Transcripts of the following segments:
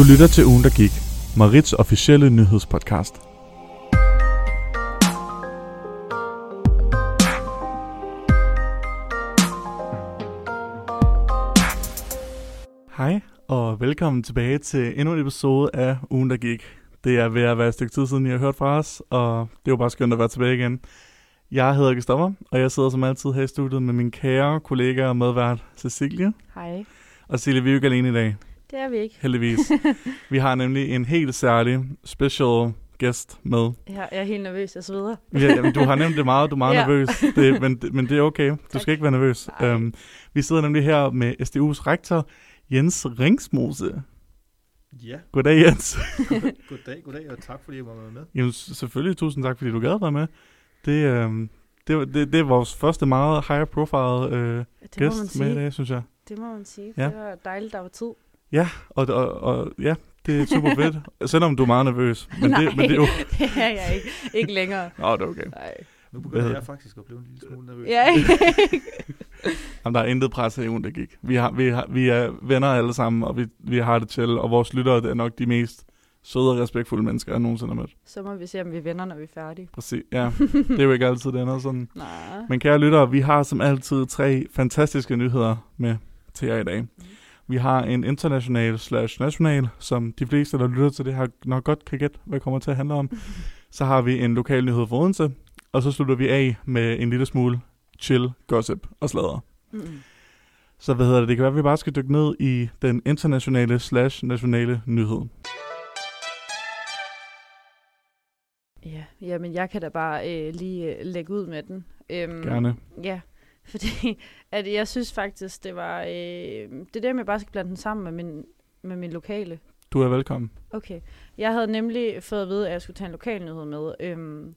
Du lytter til ugen, der gik. Marits officielle nyhedspodcast. Hej, og velkommen tilbage til endnu en episode af ugen, der gik. Det er ved at være et stykke tid siden, jeg har hørt fra os, og det er jo bare skønt at være tilbage igen. Jeg hedder Kristoffer, og jeg sidder som altid her i studiet med min kære kollega og medvært Cecilie. Hej. Og Cecilie, vi er jo ikke alene i dag, Det er vi ikke. heldigvis. vi har nemlig en helt særlig special guest med. Jeg er helt nervøs, jeg sveder. Ja, jamen, du har nemt det meget, du er meget Ja. ja. nervøs, det, men, men det er okay. Du Tak. skal ikke være nervøs. Nej. Um, vi sidder nemlig her med SDU's rektor, Jens Ringsmose. Ja, Goddag, Jens. goddag, goddag, og tak fordi jeg var med. Jamen, selvfølgelig tusind tak, fordi du gad være med. Det, øhm, det, var- det, det er vores første meget high profile øh, man gæst med i dag, synes jeg. Det må man sige. Ja. Det var dejligt, der var tid. Og, og, og ja, det er super fedt, selvom du er meget nervøs. Men, Nej, det, men det er jo... det er jeg ikke. Ikke længere. Nå, det er okay. Nej. Nu Hvad begynder hedder jeg faktisk at blive en lille smule nervøs. Ja, Jamen, der er intet pres her i ugen, der gik. Vi, har, vi, har, vi er venner alle sammen, og vi, vi har det til, og vores lyttere er nok de mest søde og respektfulde mennesker, jeg nogensinde har mødt. Så må vi se, om vi vender, når vi er færdige. Præcis, ja. Det er jo ikke altid, det ender sådan. Nej. Men kære lyttere, vi har som altid tre fantastiske nyheder med til jer i dag. Vi har en international slash national, som de fleste, der lytter til det her, nok godt kan gætte, hvad det kommer til at handle om. Så har vi en lokal nyhed for Odense, og så slutter vi af med en lille smule chill, gossip og sladder. Mm. Så hvad hedder det? Det kan være, at vi bare skal dykke ned i den internationale slash nationale nyhed. Ja, jamen jeg kan da bare øh, lige øh, lægge ud med den. Øhm, Gerne. Ja, fordi at jeg synes faktisk, det var... Øh, det der med, at jeg bare skal blande den sammen med min, med min lokale. Du er velkommen. Okay. Jeg havde nemlig fået at vide, at jeg skulle tage en lokal nyhed med. Øhm,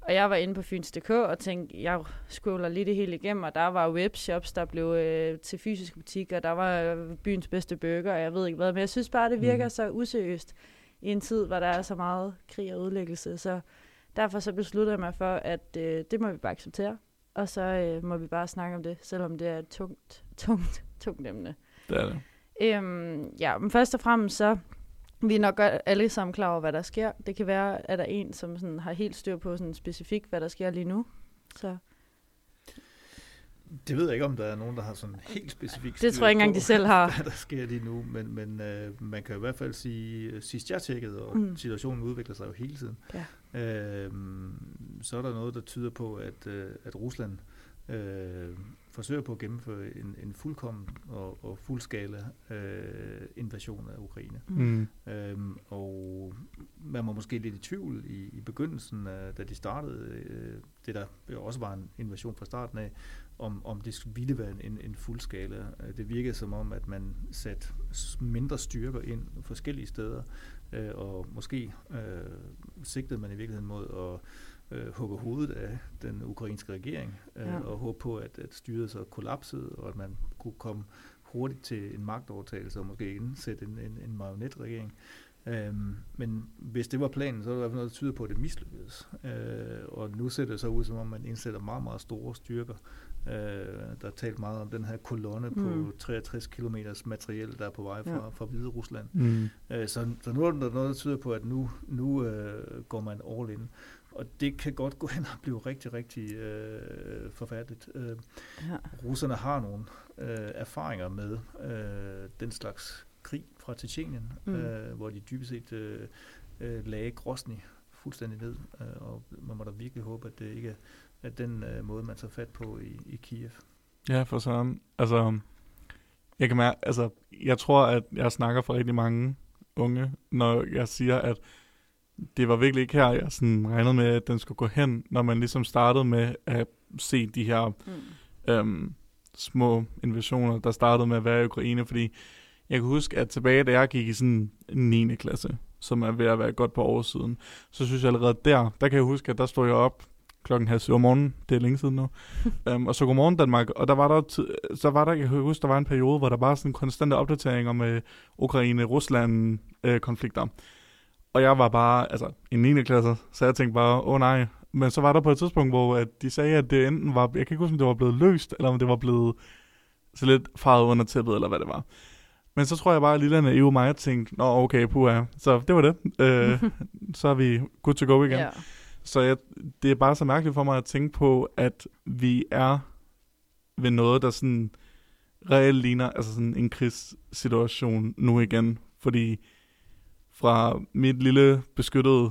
og jeg var inde på Fyns.dk og tænkte, jeg scroller lige det hele igennem, og der var webshops, der blev øh, til fysiske butikker, der var øh, byens bedste burger, og jeg ved ikke hvad. Men jeg synes bare, det virker Mhm. så useriøst i en tid, hvor der er så meget krig og udlæggelse. Så derfor så besluttede jeg mig for, at øh, det må vi bare acceptere. Og så øh, må vi bare snakke om det, selvom det er et tungt, tungt, tungt emne. Det er det. Øhm, ja, men først og fremmest så, vi er nok godt alle sammen klar over, hvad der sker. Det kan være, at der er en, som sådan har helt styr på sådan specifikt, hvad der sker lige nu. Så Det ved jeg ikke, om der er nogen, der har sådan helt specifikt det tror jeg ikke engang, de selv har. hvad der sker lige nu, men, men øh, man kan i hvert fald sige, øh, sidst jeg tjekkede, og Mm. mm. situationen udvikler sig jo hele tiden, Ja. øh, så er der noget, der tyder på, at, øh, at Rusland øh, forsøger på at gennemføre en, en fuldkommen og, og fuldskala øh, invasion af Ukraine. Mm. Øhm, og man var måske lidt i tvivl i, i begyndelsen, øh, da de startede, øh, det der også var en invasion fra starten af, om, om det ville være en, en fuldskala. Øh, Det virkede som om, at man satte mindre styrker ind forskellige steder, øh, og måske øh, sigtede man i virkeligheden mod at øh, hugge hovedet af den ukrainske regering, øh, ja. og håbe på, at, at styret så kollapsede, og at man kunne komme hurtigt til en magtovertagelse og måske indsætte en, en, en marionetregering. Øhm, men hvis det var planen, så er der i hvert fald noget, der tyder på, at det mislykkedes. Øh, og nu ser det så ud, som om man indsætter meget, meget store styrker. Øh, der er talt meget om den her kolonne mm. På 63 km materiel, der er på vej fra, Ja. fra Hvide Rusland. Mm. Øh, så, så nu er der noget, der tyder på, at nu, nu øh, går man all in. Og det kan godt gå hen og blive rigtig, rigtig øh, forfærdeligt. Øh, Ja. russerne har nogle øh, erfaringer med øh, den slags krig fra Tjetjenien, Mm. mm. øh, hvor de dybest set øh, øh, lagde Grosny fuldstændig ned, øh, og man må da virkelig håbe, at det ikke er at den øh, måde, man tager fat på i, i Kiev. Ja, for sådan. Altså, jeg kan mærke, altså, jeg tror, at jeg snakker for rigtig mange unge, når jeg siger, at det var virkelig ikke her, jeg sådan regnede med, at den skulle gå hen, når man ligesom startede med at se de her Mm. øhm, små invasioner, der startede med at være i Ukraine, fordi jeg kan huske, at tilbage, da jeg gik i sådan 9. klasse, som er ved at være godt på år siden, så synes jeg allerede der, der kan jeg huske, at der stod jeg op klokken halv syv om morgenen, det er længe siden nu, um, og så godmorgen Danmark, og der var der, så var der, jeg kan huske, der var en periode, hvor der var sådan konstante opdateringer med Ukraine-Rusland-konflikter. og jeg var bare, altså, i 9. klasse, så jeg tænkte bare, åh oh, nej, men så var der på et tidspunkt, hvor at de sagde, at det enten var, jeg kan ikke huske, om det var blevet løst, eller om det var blevet så lidt faret under tæppet, eller hvad det var. Men så tror jeg bare, at lille naive mig tænkte, nå okay, puha, så det var det. Øh, så er vi good to go igen. Ja. Så jeg, det er bare så mærkeligt for mig at tænke på, at vi er ved noget, der sådan reelt ligner altså sådan en krigssituation nu igen. Fordi fra mit lille beskyttede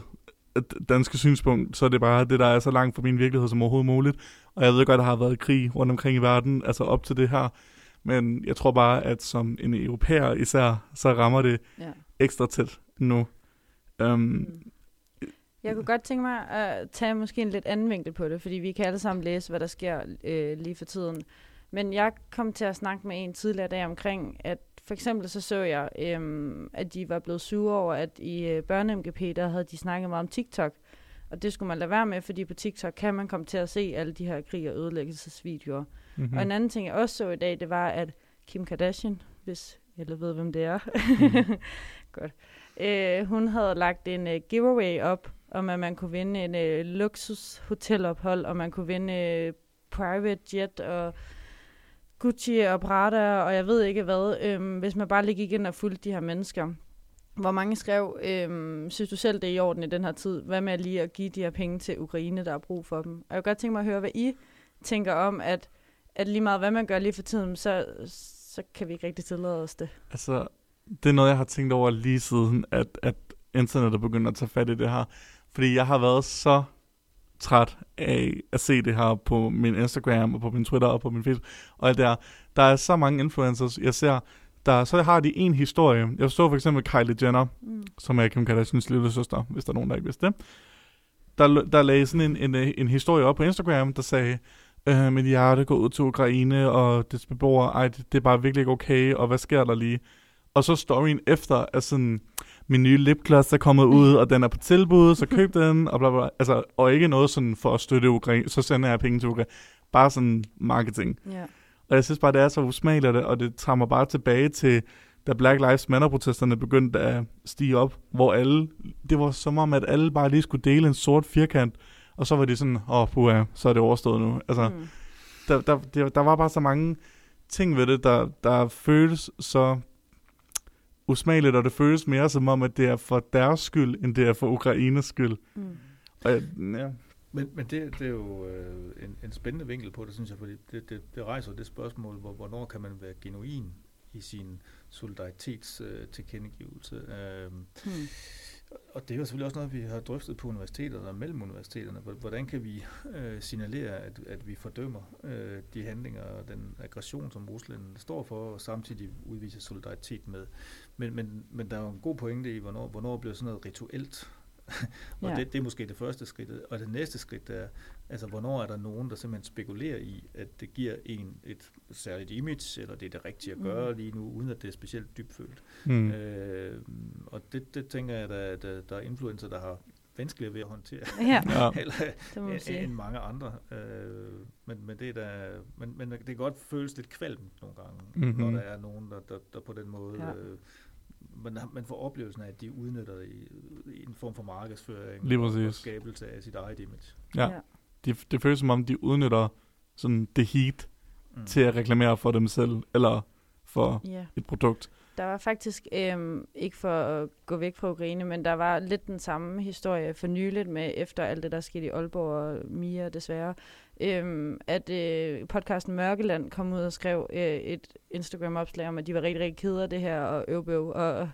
øh, danske synspunkt, så er det bare det, der er så langt fra min virkelighed som overhovedet muligt. Og jeg ved godt, at der har været krig rundt omkring i verden, altså op til det her. Men jeg tror bare, at som en europæer især, så rammer det ja. ekstra tæt nu. Um, Mm. Jeg kunne godt tænke mig at tage måske en lidt anden vinkel på det, fordi vi kan alle sammen læse, hvad der sker øh, lige for tiden. Men jeg kom til at snakke med en tidligere dag omkring, at for eksempel så så jeg, øhm, at de var blevet sure over, at i øh, børne-MGP, der havde de snakket meget om TikTok. Og det skulle man lade være med, fordi på TikTok kan man komme til at se alle de her krig- og ødelæggelsesvideoer. Mm. mm-hmm. Og en anden ting, jeg også så i dag, det var, at Kim Kardashian, hvis alle ved, hvem det er, Mhm. godt, øh, hun havde lagt en uh, giveaway op, om at man kunne vinde en øh, luksushotelophold, og man kunne vinde øh, private jet og Gucci og Prada, og jeg ved ikke hvad, øh, hvis man bare lige gik ind og fulgte de her mennesker. Hvor mange skrev, øh, synes du selv, det er i orden i den her tid? Hvad med lige at give de her penge til Ukraine, der har brug for dem? Og jeg kunne godt tænke mig at høre, hvad I tænker om, at, at lige meget hvad man gør lige for tiden, så, så kan vi ikke rigtig tillade os det. Altså, det er noget, jeg har tænkt over lige siden, at, at internettet begynder at tage fat i det her. Fordi jeg har været så træt af at se det her på min Instagram og på min Twitter og på min Facebook og alt det her. Der er så mange influencers, jeg ser, der, så har de en historie. Jeg så for eksempel Kylie Jenner, Mm. som er Kim Kardashians lille søster, hvis der er nogen, der ikke vidste det. Der, der lagde sådan en, en, en historie op på Instagram, der sagde, øh, mit hjerte går ud til Ukraine, og dets beboere, ej, det, det er bare virkelig ikke okay, og hvad sker der lige? Og så storyen efter, at sådan, min nye lipgloss er kommet ud, og den er på tilbud, så køb den, og bla bla. Altså, og ikke noget sådan for at støtte Ukraine, så sender jeg penge til Ukraine. Bare sådan marketing. Ja. Og jeg synes bare, det er så usmageligt, og det tager mig bare tilbage til, da Black Lives Matter-protesterne begyndte at stige op, hvor alle, det var som om, at alle bare lige skulle dele en sort firkant, og så var de sådan, åh, oh, puha, så er det overstået nu. Altså, Mm. der, der, der, der var bare så mange ting ved det, der, der føles så usmageligt, og det føles mere som om, at det er for deres skyld, end det er for Ukraines skyld. Mm. Og jeg, ja. Men, men det, det er jo øh, en, en spændende vinkel på det, synes jeg, fordi det, det, det rejser det spørgsmål, hvor, hvornår kan man være genuin i sin solidaritets øh, tilkendegivelse. Øh, Mm. Og det er jo selvfølgelig også noget, vi har drøftet på universiteterne og mellem universiteterne. Hvor- Hvordan kan vi øh, signalere, at, at vi fordømmer øh, de handlinger og den aggression, som Rusland står for, og samtidig udviser solidaritet med. Men, men, men der er jo en god pointe i, hvornår, hvornår bliver sådan noget rituelt. og Ja. det, det er måske det første skridt. Og det næste skridt er, altså hvornår er der nogen, der simpelthen spekulerer i, at det giver en et særligt image, eller det er det rigtige at gøre Mm. lige nu, uden at det er specielt dybfølt. Mm. Øh, og det, det tænker jeg, at der, der er influencer, der har vanskeligere ved at håndtere, Ja, Ja. eller, det må man end, end mange andre. Øh, men, men, det er da, men, men det kan godt føles lidt kvalmt nogle gange, Mhm. mm-hmm. når der er nogen, der, der, der på den måde... Ja. Ja. Øh, man, man får oplevelsen af, at de udnytter det i, i en form for markedsføring Lige og, skabelse af sit eget image. Ja. De, det føles som om, de udnytter sådan det heat Mm. til at reklamere for dem selv, eller for ja. et produkt. Der var faktisk, øhm, ikke for at gå væk fra Ukraine, men der var lidt den samme historie for nyligt med, efter alt det, der skete i Aalborg og Mia desværre, øhm, at øh, podcasten Mørkeland kom ud og skrev øh, et Instagram-opslag om, at de var rigtig, rigtig kede af det her, og øvbøv, og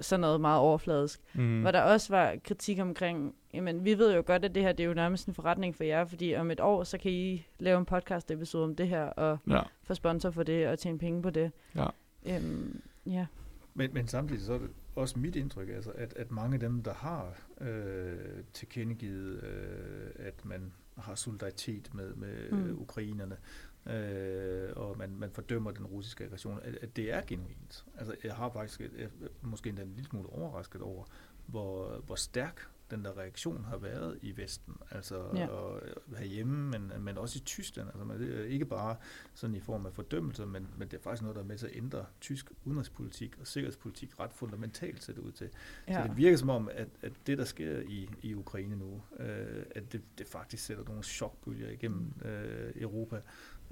sådan noget meget overfladisk. Mm. Hvor der også var kritik omkring, jamen vi ved jo godt, at det her det er jo nærmest en forretning for jer, fordi om et år, så kan I lave en podcast episode om det her, og Ja. få sponsor for det, og tjene penge på det. Ja. Øhm, ja. Men, men samtidig så er det også mit indtryk, altså, at, at mange af dem, der har øh, tilkendegivet, øh, at man har solidaritet med, med mm. ukrainerne, øh, og man, man fordømmer den russiske aggression, at, at det er genuint. Altså, jeg har faktisk jeg, måske endda en lille smule overrasket over, hvor, hvor stærk den der reaktion har været i Vesten, altså Ja. og herhjemme, men, men også i Tyskland. Altså, man, det er ikke bare sådan i form af fordømmelse, men, men det er faktisk noget, der er med til at ændre tysk udenrigspolitik og sikkerhedspolitik ret fundamentalt, ser det ud til. Ja. ja. Så det virker som om, at, at det, der sker i, i Ukraine nu, øh, at det, det faktisk sætter nogle chokbølger igennem øh, Europa.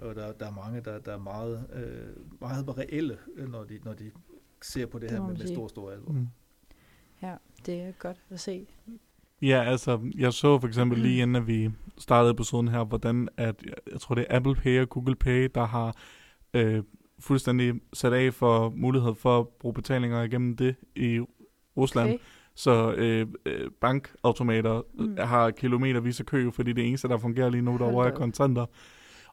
Og der, der er mange, der, der er meget, øh, meget reelle, øh, når de, når de ser på det, Det her med, med stor, stor alvor. Mm. Ja, det er godt at se. Ja, altså, jeg så for eksempel lige inden, at vi startede episoden her, hvordan at, jeg tror det er Apple Pay og Google Pay, der har øh, fuldstændig sat af for mulighed for at bruge betalinger igennem det i Rusland. Okay. Så øh, øh, bankautomater Mm. mm. har kilometervis af kø, fordi det eneste, der fungerer lige nu Hold derovre, er kontanter.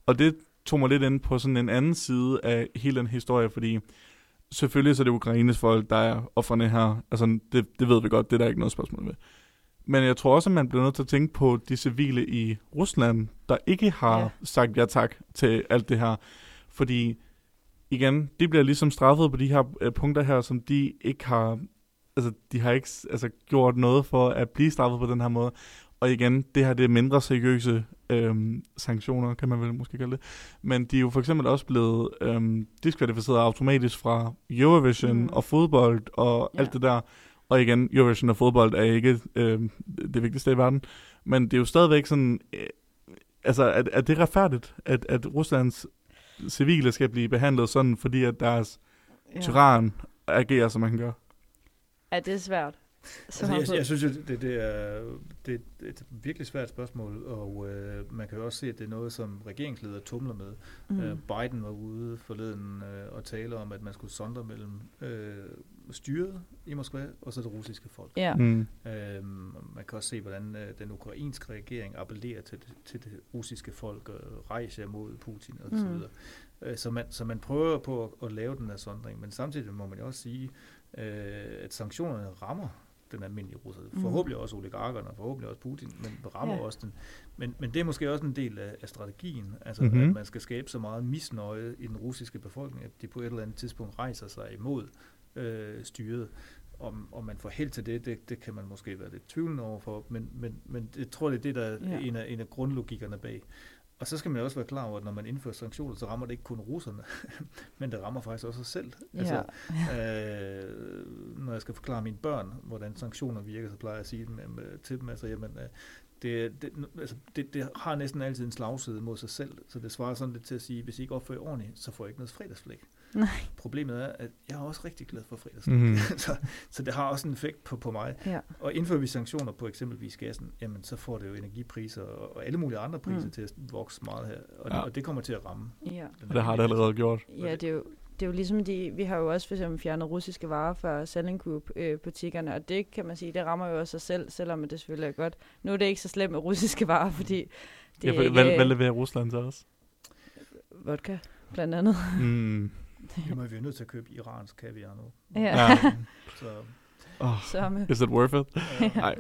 Og det tog mig lidt ind på sådan en anden side af hele den historie, fordi selvfølgelig så er det Ukraines folk, der er offerne her. Altså, det, det ved vi godt, det er der ikke noget spørgsmål med. Men jeg tror også, at man bliver nødt til at tænke på de civile i Rusland, der ikke har ja. sagt ja tak til alt det her. Fordi igen, de bliver ligesom straffet på de her øh, punkter her, som de ikke har, altså de har ikke altså, gjort noget for at blive straffet på den her måde. Og igen, det her det er mindre seriøse øhm, sanktioner, kan man vel måske kalde det. Men de er jo for eksempel også blevet øhm, diskvalificeret automatisk fra Eurovision Mm. og fodbold og Ja. alt det der. Og igen, Eurovision og fodbold er ikke øhm, det vigtigste i verden. Men det er jo stadigvæk sådan, øh, altså er, er det retfærdigt, at, at Ruslands civile skal blive behandlet sådan, fordi at deres Ja. tyran agerer, som man kan gøre? Ja, det er svært. Så Altså, jeg, jeg synes jo, det, det, er, det er et virkelig svært spørgsmål, og øh, man kan jo også se, at det er noget, som regeringsleder tumler med. Mm. Øh, Biden var ude forleden øh, og tale om, at man skulle sondre mellem øh, styret i Moskva og så det russiske folk. Ja. Mm. Øh, man kan også se, hvordan øh, den ukrainske regering appellerer til det, til det russiske folk og rejser mod Putin og så Mm. videre. Øh, så, man, så man prøver på at, at lave den her sondring, men samtidig må man jo også sige, øh, at sanktionerne rammer den almindelige russer. Mm. Forhåbentlig også oligarkerne, og forhåbentlig også Putin, men rammer Ja. også den. Men, men det er måske også en del af, af strategien, altså Mhm. at man skal skabe så meget misnøje i den russiske befolkning, at de på et eller andet tidspunkt rejser sig imod øh, styret. Om, om man får held til det, det, det kan man måske være lidt tvivlende overfor, men, men, men jeg tror, det er det, der er Ja. en, af, en af grundlogikkerne bag. Og så skal man også være klar over, at når man indfører sanktioner, så rammer det ikke kun russerne, men det rammer faktisk også os selv. Altså, ja. øh, når jeg skal forklare mine børn, hvordan sanktioner virker, så plejer jeg at sige dem, øh, til dem, altså, jamen, øh, det, det, altså, det, det har næsten altid en slagside mod sig selv, så det svarer sådan lidt til at sige, hvis I ikke opfører ordentligt, så får jeg ikke noget fredagsflæk. Nej. Problemet er, at jeg er også rigtig glad for fredagsflæk, Mhm. så, så det har også en effekt på, på mig. ja. Og indfører vi sanktioner på eksempelvis gassen, jamen så får det jo energipriser og, og alle mulige andre priser Mm. mm. til at vokse meget her, og, Ja. og det kommer til at ramme. ja. den Og det har det allerede gjort. Ja, det er jo, det er jo ligesom de, vi har jo også for eksempel fjernet russiske varer fra Selling Group øh, butikkerne, og det kan man sige, det rammer jo også sig selv, selvom det selvfølgelig er godt. Nu er det ikke så slemt med russiske varer, fordi det er ja, ikke hvad, hvad leverer Rusland til os? vodka, blandt andet. Mm. Vi må vi er nødt til at købe iransk kaviar nu. Ja. Ja. Så, Oh, Så med. is it worth it? ja.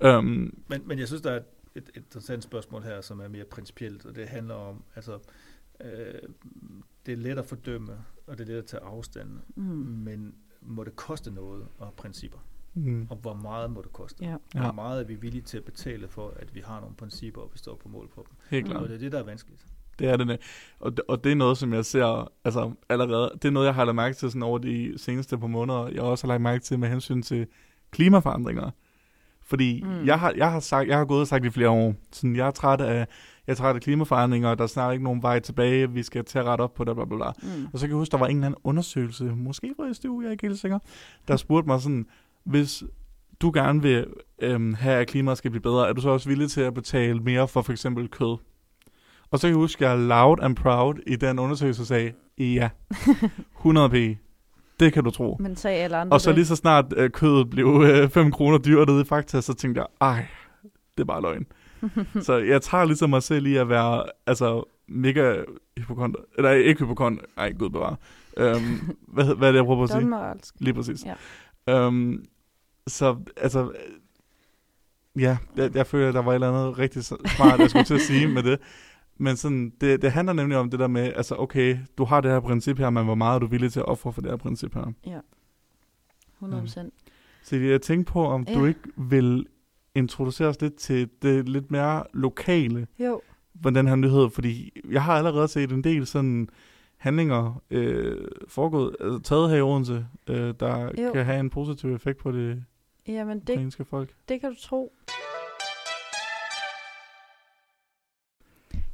Nej. Um, men, men jeg synes, der er et, et interessant spørgsmål her, som er mere principielt, og det handler om, altså, øh, det er let at fordømme, og det er let at tage afstand, Mm. men må det koste noget have principper? mm. Og hvor meget må det koste? Ja. Ja. Hvor meget er vi villige til at betale for, at vi har nogle principper, og vi står på mål for dem? Helt klart. Og det er det, der er vanskeligt. Det er det. Og, og det er noget, som jeg ser altså, allerede. Det er noget, jeg har lagt mærke til sådan over de seneste par måneder. Jeg har også lagt mærke til med hensyn til klimaforandringer. Fordi Mm. mm. jeg, har, jeg, har sagt, jeg har gået og sagt i flere år, sådan, jeg er træt af, jeg er træt af klimaforandringer, der er snart ikke nogen vej tilbage, vi skal til at rette op på det, bla bla bla. Mm. Og så kan jeg huske, der var en eller anden undersøgelse, måske fra SDU, jeg er ikke helt sikker, der spurgte mig sådan, hvis du gerne vil øhm, have, at klimaet skal blive bedre, er du så også villig til at betale mere for for eksempel kød? Og så kan jeg huske, at jeg loud and proud i den undersøgelse sagde, ja, 100 p. Det kan du tro. Men sagde alle andre Og så det? lige så snart øh, kødet blev øh, 5 kroner dyrere nede i Fakta, så tænkte jeg, ej, det er bare løgn. så jeg tager ligesom mig selv i at være altså, mega hypokont. Eller ikke hypokont, nej, gud bevare. Øhm, hvad, hvad er det, jeg prøver at sige? Danmarks. Lige præcis. Ja. Øhm, så altså, øh, ja, jeg, jeg føler, at der var et eller andet rigtig smart, jeg skulle til at sige med det. Men sådan, det, det handler nemlig om det der med, altså okay, du har det her princip her, men hvor meget er du villig til at ofre for det her princip her? 100 procent. Så jeg tænkte på, om ja. du Ja. ikke vil introducere os lidt til det lidt mere lokale Jo. på den her nyhed, fordi jeg har allerede set en del sådan handlinger øh, foregået, altså taget her i Odense, øh, der Jo. kan have en positiv effekt på det Jamen, det, folk. det kan du tro.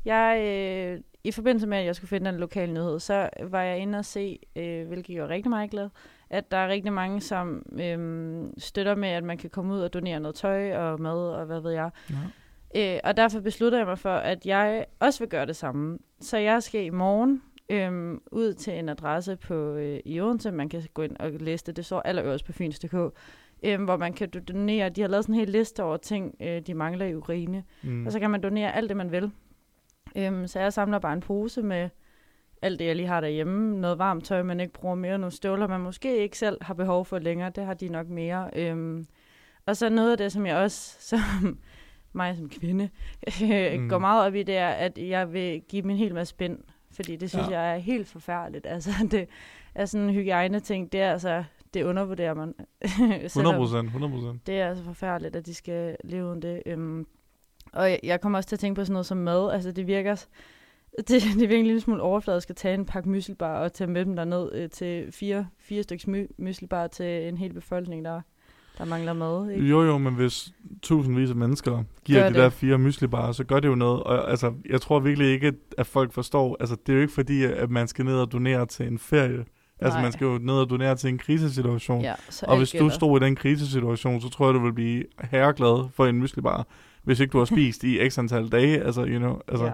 Jeg, øh, I forbindelse med, at jeg skulle finde den lokale nyhed, så var jeg inde og se, øh, hvilket gjorde rigtig meget glad, at der er rigtig mange, som øhm, støtter med, at man kan komme ud og donere noget tøj og mad og hvad ved jeg. Ja. Øh, og derfor beslutter jeg mig for, at jeg også vil gøre det samme. Så jeg skal i morgen øhm, ud til en adresse på øh, i Odense. Man kan gå ind og læse det. Det står allerøverst på fyns.dk. Øhm, hvor man kan do- donere. De har lavet sådan en hel liste over ting, øh, de mangler i Ukraine. Mm. Og så kan man donere alt det, man vil. Øhm, så jeg samler bare en pose med alt det, jeg lige har derhjemme. Noget varmt tøj, man ikke bruger mere. Nogle støvler, man måske ikke selv har behov for længere. Det har de nok mere. Øhm, og så noget af det, som jeg også, som mig som kvinde, mm. Mm. går meget op i, det er, at jeg vil give en hel masse spænd. Fordi det synes Ja. jeg er helt forfærdeligt. Altså, det er sådan en hygiejne-ting. Det er altså, det undervurderer man. 100 Selvom- procent, 100 procent. det er altså forfærdeligt, at de skal leve uden det. Øhm, og jeg, jeg kommer også til at tænke på sådan noget som mad. Altså, det virker... Det, det virker en lille smule overfladisk at tage en pakke myslibar og tage med dem derned øh, til fire, fire stykker my, myslibar til en hel befolkning, der, der mangler mad. Ikke? Jo, jo, men hvis tusindvis af mennesker giver Gør de det. der fire myslibarer, så gør det jo noget. Og altså, jeg tror virkelig ikke, at folk forstår, altså det er jo ikke fordi, at man skal ned og donere til en ferie. Altså Nej. man skal jo ned og donere til en krisesituation. Ja, og hvis du gælder. stod i den krisesituation, så tror jeg, du vil blive herreglad for en myslibar, hvis ikke du har spist i x antal dage. Altså, you know, altså, ja.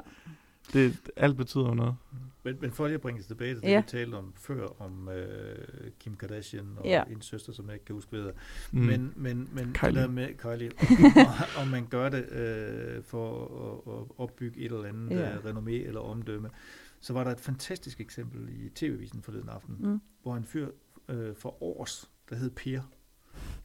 det, alt betyder noget. Men, men for lige at bringe tilbage til det, Ja. vi talte om før, om øh, Kim Kardashian og Ja. en søster, som jeg ikke kan huske, hvad. Mm. Men, men, men Kylie. med Kylie, om, man gør det øh, for at, at opbygge et eller andet Ja. ja. renommé eller omdømme, så var der et fantastisk eksempel i TV-avisen forleden aften. Mm. hvor en fyr øh, for års, der hed Per,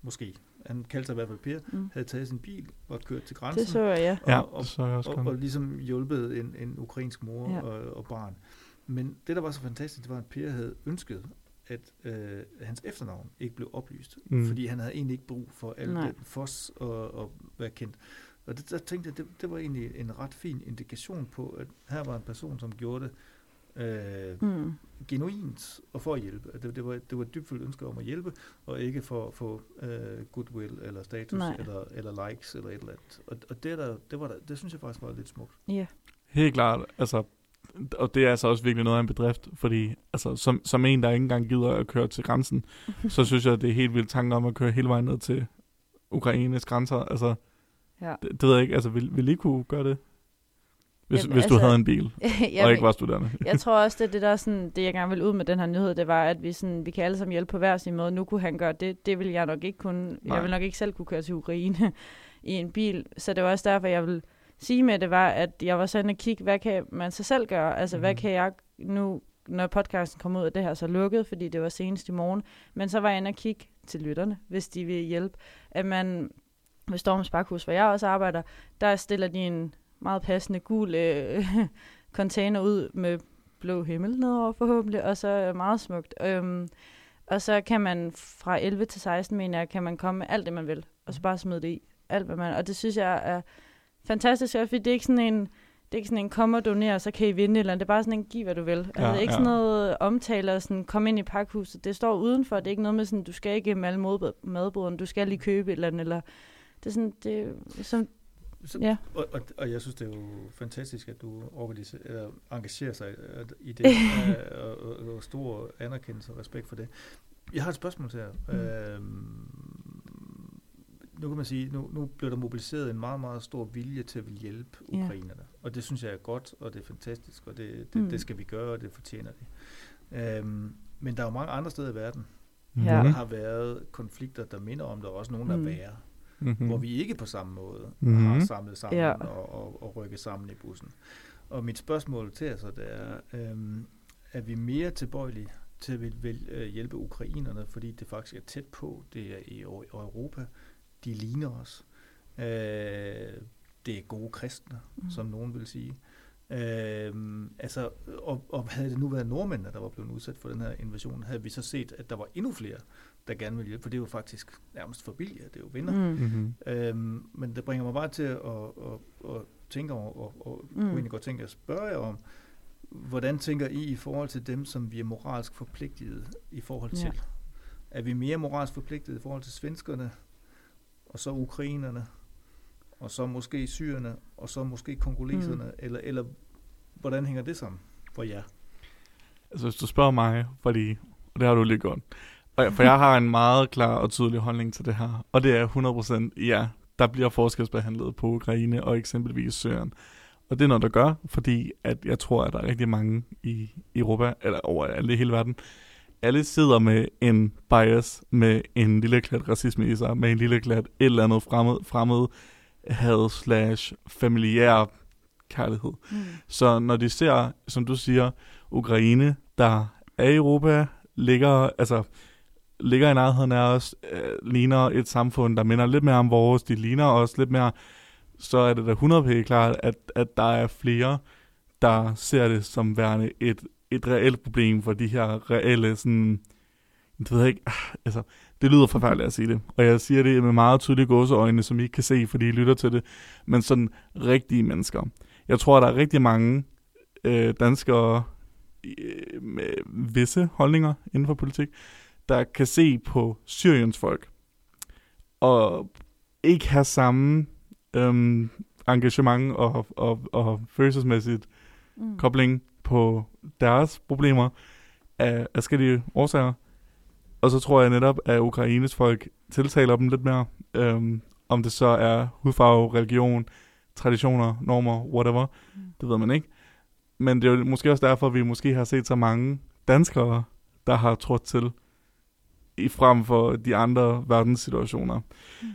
måske, han kaldte sig i hvert fald Per, Mm. havde taget sin bil og kørt til grænsen. Det så jeg, ja. Ja, og, og, så jeg også og, og ligesom hjulpet en, en ukrainsk mor Ja. og, og barn. Men det, der var så fantastisk, det var, at Per havde ønsket, at øh, hans efternavn ikke blev oplyst. Mm. Mm. Fordi han havde egentlig ikke brug for alt Nej. den fos og, og være kendt. Og det, der tænkte jeg, det, det var egentlig en ret fin indikation på, at her var en person, som gjorde det øh, Mm. genuint og for at hjælpe. Det, det, var, det var et dybfølt ønske om at hjælpe, og ikke for at få øh, goodwill eller status Nej. eller, eller likes eller et eller andet. Og, og det, der, det, var der, det synes jeg faktisk var lidt smukt. Ja. Helt klart, altså, og det er altså også virkelig noget af en bedrift, fordi altså, som, som en, der ikke engang gider at køre til grænsen, så synes jeg, det er helt vildt tanke om at køre hele vejen ned til Ukraines grænser. Altså, ja. det, det ved jeg ikke, altså, vil, vil I kunne gøre det? Hvis, Jamen, hvis du altså, havde en bil, og ikke var studerende. jeg tror også, det er det, der er sådan, det jeg gerne vil ud med den her nyhed, det var, at vi, sådan, vi kan alle sammen hjælpe på hver sin måde. Nu kunne han gøre det, det vil jeg nok ikke kunne. Nej. Jeg vil nok ikke selv kunne køre til Ukraine i en bil. Så det var også derfor, jeg vil sige med det, var, at jeg var sådan at kigge, hvad kan man så selv gøre? Altså, mm. hvad Mhm. kan jeg nu, når podcasten kom ud, og det her så lukket, fordi det var senest i morgen. Men så var jeg inde og kigge til lytterne, hvis de vil hjælpe. At man, ved Storms Bakhus, hvor jeg også arbejder, der stiller de en meget passende gul øh, container ud med blå himmel nedover forhåbentlig, og så er meget smukt. Øhm, og så kan man fra 11 til 16, mener jeg, kan man komme med alt det, man vil, og så bare smide det i. Alt, hvad man, og det synes jeg er fantastisk, fordi det er ikke sådan en, det er ikke sådan en, kom og donere, så kan I vinde eller. Det er bare sådan en, giv hvad du vil. Altså, Ja, det er ikke ja. sådan noget omtale og sådan, kom ind i pakhuset. Det står udenfor. Det er ikke noget med sådan, du skal ikke med alle madboderne, du skal lige købe et eller andet. Eller, det er sådan, det som, Så, Ja. og, og, og jeg synes, det er jo fantastisk, at du organiser, eller engagerer sig øh, i det, og, og, og stor anerkendelse og respekt for det. Jeg har et spørgsmål til jer. Mm. Øhm, nu kan man sige, nu, nu bliver der mobiliseret en meget, meget stor vilje til at vil hjælpe Ja. ukrainerne. Og det synes jeg er godt, og det er fantastisk, og det, det, Mm. det skal vi gøre, og det fortjener de. Øhm, men der er jo mange andre steder i verden, Ja. hvor der har været konflikter, der minder om, der er også nogen, der er Mm. værre Mhm. hvor vi ikke på samme måde Mhm. har samlet sammen Ja. og, og, og rykket sammen i bussen. Og mit spørgsmål til jer så, det er, øhm, er vi mere tilbøjelige til at vil, vil, øh, hjælpe ukrainerne, fordi det faktisk er tæt på, det er i Eu- Europa, de ligner os. Øh, det er gode kristne, mm. som nogen vil sige. Øhm, altså, og, og havde det nu været nordmændene, der var blevet udsat for den her invasion, havde vi så set, at der var endnu flere, der gerne ville hjælpe, for det er jo faktisk nærmest familie, det er jo venner. mm. Mhm. Øhm, men det bringer mig bare til at, at, at, at tænke over, og, og Mm. kunne egentlig godt tænke at spørge jer om, hvordan tænker I i forhold til dem, som vi er moralsk forpligtet i forhold Ja. til? Er vi mere moralsk forpligtet i forhold til svenskerne, og så ukrainerne, og så måske syrerne, og så måske kongoleserne, mm. eller, eller hvordan hænger det sammen for jer? Altså, hvis du spørger mig, fordi, og det har du lige gjort, Og, for jeg har en meget klar og tydelig holdning til det her, og det er 100% ja, der bliver forskelsbehandlet på Ukraine og eksempelvis Syrien. Og det er noget, der gør, fordi at jeg tror, at der er rigtig mange i Europa, eller over alle hele verden, alle sidder med en bias, med en lille klat racisme i sig, med en lille klat et eller andet fremmed, fremmed had slash familiær kærlighed. Mm. Så når de ser, som du siger, Ukraine, der er i Europa, ligger, altså, ligger i nærheden af os, øh, ligner et samfund, der minder lidt mere om vores, de ligner os lidt mere, så er det da 100 klart, at, at der er flere, der ser det som værende et, et reelt problem for de her reelle, sådan, det ved jeg ikke, altså, det lyder forfærdeligt at sige det, og jeg siger det med meget tydelige gåseøjne, som I ikke kan se, fordi I lytter til det, men sådan rigtige mennesker. Jeg tror, der er rigtig mange øh, danskere øh, med visse holdninger inden for politik, der kan se på Syriens folk, og ikke have samme øhm, engagement og, og, og følelsesmæssigt mm. kobling på deres problemer af forskellige årsager. Og så tror jeg netop, at Ukraines folk tiltaler dem lidt mere, øhm, om det så er hudfarve, religion, traditioner, normer, whatever. Mm. Det ved man ikke. Men det er jo måske også derfor, at vi måske har set så mange danskere, der har trådt til i frem for de andre verdenssituationer. Mm.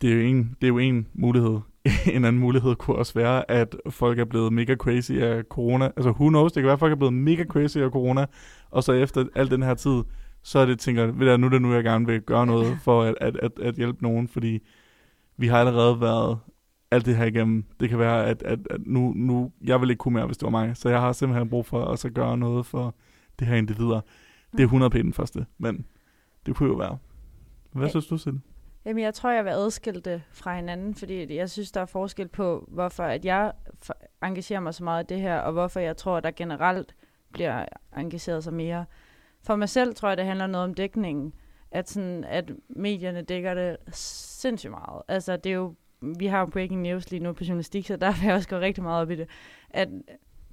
Det er jo en, det er jo en mulighed. en anden mulighed kunne også være, at folk er blevet mega crazy af corona. Altså, who knows? Det kan være, at folk er blevet mega crazy af corona, og så efter al den her tid, så er det, tænker ved du, nu er det nu, jeg gerne vil gøre noget for at, at, at, at hjælpe nogen, fordi vi har allerede været alt det her igennem. Det kan være, at, at, at nu, nu, jeg vil ikke kunne mere, hvis det var mig. Så jeg har simpelthen brug for at så gøre noget for det her individer. Det er 100 p den første, men det kunne jo være. Hvad ja. synes du, Sille? Jamen, jeg tror, jeg vil adskille det fra hinanden, fordi jeg synes, der er forskel på, hvorfor at jeg engagerer mig så meget i det her, og hvorfor jeg tror, der generelt bliver engageret sig mere. For mig selv tror jeg, det handler noget om dækningen. At, sådan, at medierne dækker det sindssygt meget. Altså, det er jo, vi har jo breaking news lige nu på journalistik, så der vil jeg også gå rigtig meget op i det. At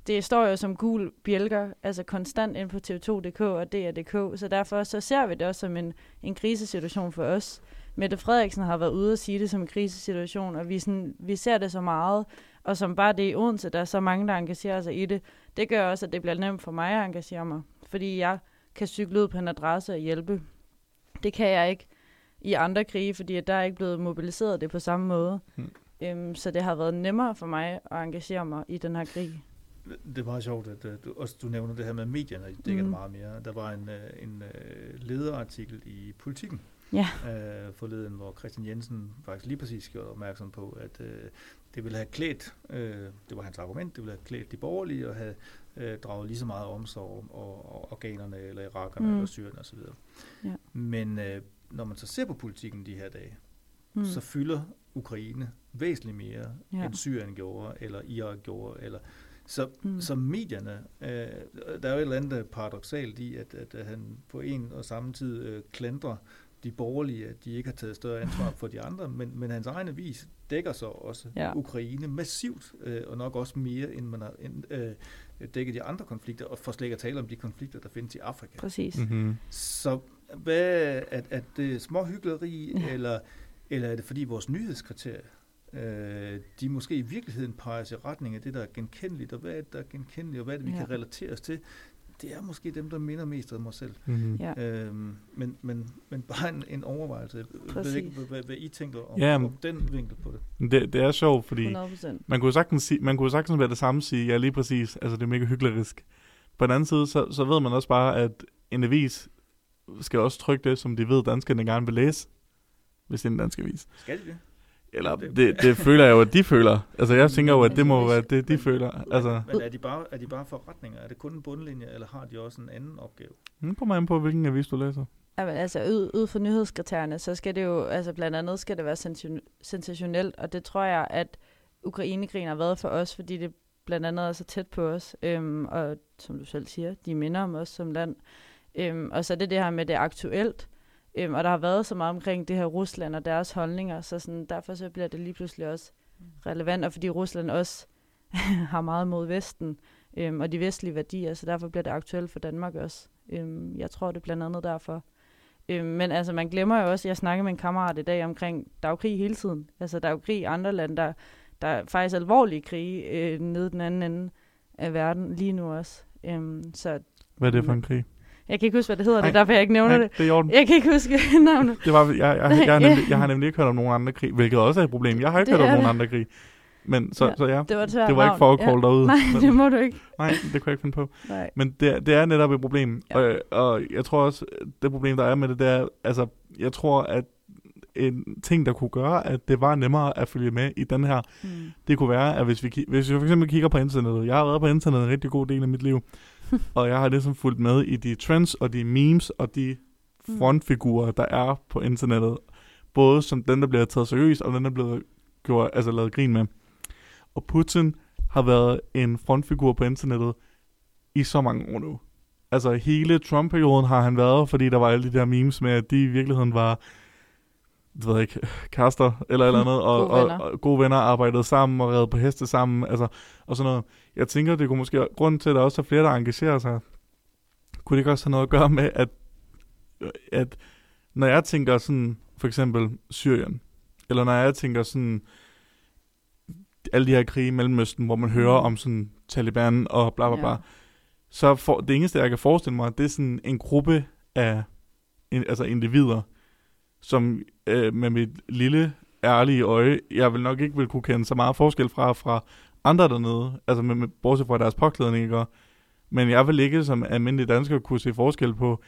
det står jo som gul bjælker, altså konstant ind på tv2.dk og DR.dk, så derfor så ser vi det også som en, en krisesituation for os. Mette Frederiksen har været ude og sige det som en krisesituation, og vi, sådan, vi ser det så meget, og som bare det i Odense, der er så mange, der engagerer sig i det, det gør også, at det bliver nemt for mig at engagere mig, fordi jeg kan cykle ud på en adresse og hjælpe. Det kan jeg ikke i andre krige, fordi der er ikke blevet mobiliseret det på samme måde. Hmm. Øhm, så det har været nemmere for mig at engagere mig i den her krig. Det er meget sjovt, at du, også du nævner det her med medierne, det dækker mm. meget mere. Der var en, øh, en øh, lederartikel i Politiken, ja. øh, forleden, hvor Christian Jensen faktisk lige præcis gjorde opmærksom på, at øh, det ville have klædt, øh, det var hans argument, det ville have klædt de borgerlige og have øh, draget lige så meget omsorg og, og organerne, eller irakerne, mm. eller syrerne osv. Ja. Men øh, når man så ser på politikken de her dage, mm. så fylder Ukraine væsentligt mere, ja. end Syrien gjorde, eller Irak gjorde, eller så, mm. så medierne, øh, der er jo et eller andet paradoxalt i, at, at, han på en og samme tid øh, klandrer de borgerlige, at de ikke har taget større ansvar for de andre, men, men hans egen vis dækker så også ja. Ukraine massivt, øh, og nok også mere, end man har end, øh, dækket de andre konflikter, og for slet ikke at tale om de konflikter, der findes i Afrika. Præcis. Mm-hmm. Så hvad, er, er det småhyggeleri, ja. eller, eller er det fordi vores nyhedskriterier, øh, de måske i virkeligheden peger i retning af det, der er genkendeligt, og hvad er det, der er genkendeligt, og hvad er det, vi ja. kan relatere os til? Det er måske dem, der minder mest om mig selv. Mm-hmm. Ja. Øhm, men, men, men bare en, en overvejelse. Præcis. Jeg ved ikke, hvad, hvad, I tænker om, ja, om den vinkel på det. det. Det er sjovt, fordi 100%. man kunne sagtens, sige, man kunne sagtens være det samme sige, ja lige præcis, altså det er mega hyggelig På den anden side, så, så ved man også bare, at en avis skal også trykke det, som de ved, danskerne gerne vil læse, hvis det er en dansk avis. Skal de det? Eller det, det føler jeg jo, at de føler. Altså jeg tænker jo, at det må være det, de men, føler. Altså. Men er de, bare, er de bare forretninger? Er det kun en bundlinje, eller har de også en anden opgave? Nu kommer man på, hvilken avis du læser. Jamen, altså ud, ud fra nyhedskriterierne, så skal det jo, altså blandt andet skal det være sensationelt, og det tror jeg, at Ukrainekrigen har været for os, fordi det blandt andet er så tæt på os, øhm, og som du selv siger, de minder om os som land. Øhm, og så er det det her med det aktuelt, Øhm, og der har været så meget omkring det her Rusland og deres holdninger, så sådan, derfor så bliver det lige pludselig også relevant, og fordi Rusland også har meget mod Vesten øhm, og de vestlige værdier, så derfor bliver det aktuelt for Danmark også. Øhm, jeg tror, det er blandt andet derfor. Øh, men altså, man glemmer jo også, jeg snakkede med en kammerat i dag omkring, der er jo krig hele tiden. Altså, der er jo krig i andre lande, der, der er faktisk alvorlige krig øh, nede den anden ende af verden lige nu også. Øhm, så Hvad er det for en krig? Jeg kan ikke huske, hvad det hedder, det Nej, er derfor, jeg ikke nævner Nej, det. det er. Jeg kan ikke huske navnet. Det var, jeg, jeg, jeg, jeg, har Ja. nemlig, jeg har nemlig ikke hørt om nogen andre krig, hvilket også er et problem. Jeg har ikke Det hørt om nogen det. andre krig. Men så, Ja, ja, så ja, Det var, det var ikke for at call derude. Nej, men, det må du ikke. nej, det kunne jeg ikke finde på. Nej. Men det, er- det er netop et problem. Ja. Ja. Og, og jeg tror også, det problem, der er med det, det er, altså, jeg tror, at en ting, der kunne gøre, at det var nemmere at følge med i den her, Mm. det kunne være, at hvis vi, hvis vi for eksempel kigger på internettet, jeg har været på internettet en rigtig god del af mit liv, og jeg har ligesom fulgt med i de trends og de memes og de Mm. frontfigurer, der er på internettet. Både som den, der bliver taget seriøst, og den, der bliver gjort, altså lavet grin med. Og Putin har været en frontfigur på internettet i så mange år nu. Altså hele Trump-perioden har han været, fordi der var alle de der memes med, at de i virkeligheden var det ved jeg ikke, kærester eller eller andet, og, Gode venner. og, og gode venner arbejdede sammen og redde på heste sammen, altså, og sådan noget. Jeg tænker, det kunne måske, grunden til, at der også er flere, der engagerer sig, kunne det ikke også have noget at gøre med, at, at når jeg tænker sådan, for eksempel Syrien, eller når jeg tænker sådan, alle de her krige i Mellemøsten, hvor man hører om sådan Taliban og bla bla bla, Ja. så for, det eneste, jeg kan forestille mig, det er sådan en gruppe af en, altså individer, som øh, med mit lille, ærlige øje, jeg vil nok ikke vil kunne kende så meget forskel fra, fra andre dernede, altså med, med, bortset fra deres påklædning, ikke? Men jeg vil ikke som almindelig dansker kunne se forskel på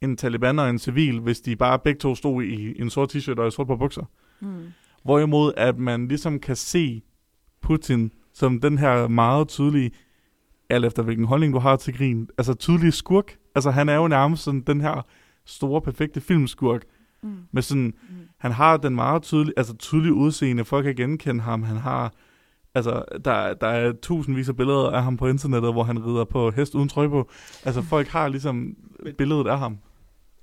en taliban og en civil, hvis de bare begge to stod i en sort t-shirt og et sort par bukser. Mm. Hvorimod, at man ligesom kan se Putin som den her meget tydelige, alt efter hvilken holdning du har til grin, altså tydelige skurk. Altså han er jo nærmest sådan den her store, perfekte filmskurk, Mm. med sådan, Mm. han har den meget tydelige, altså tydelige udseende, folk kan genkende ham, han har, altså der, der er tusindvis af billeder af ham på internettet, hvor han rider på hest uden trøje på. Altså folk har ligesom billedet af ham.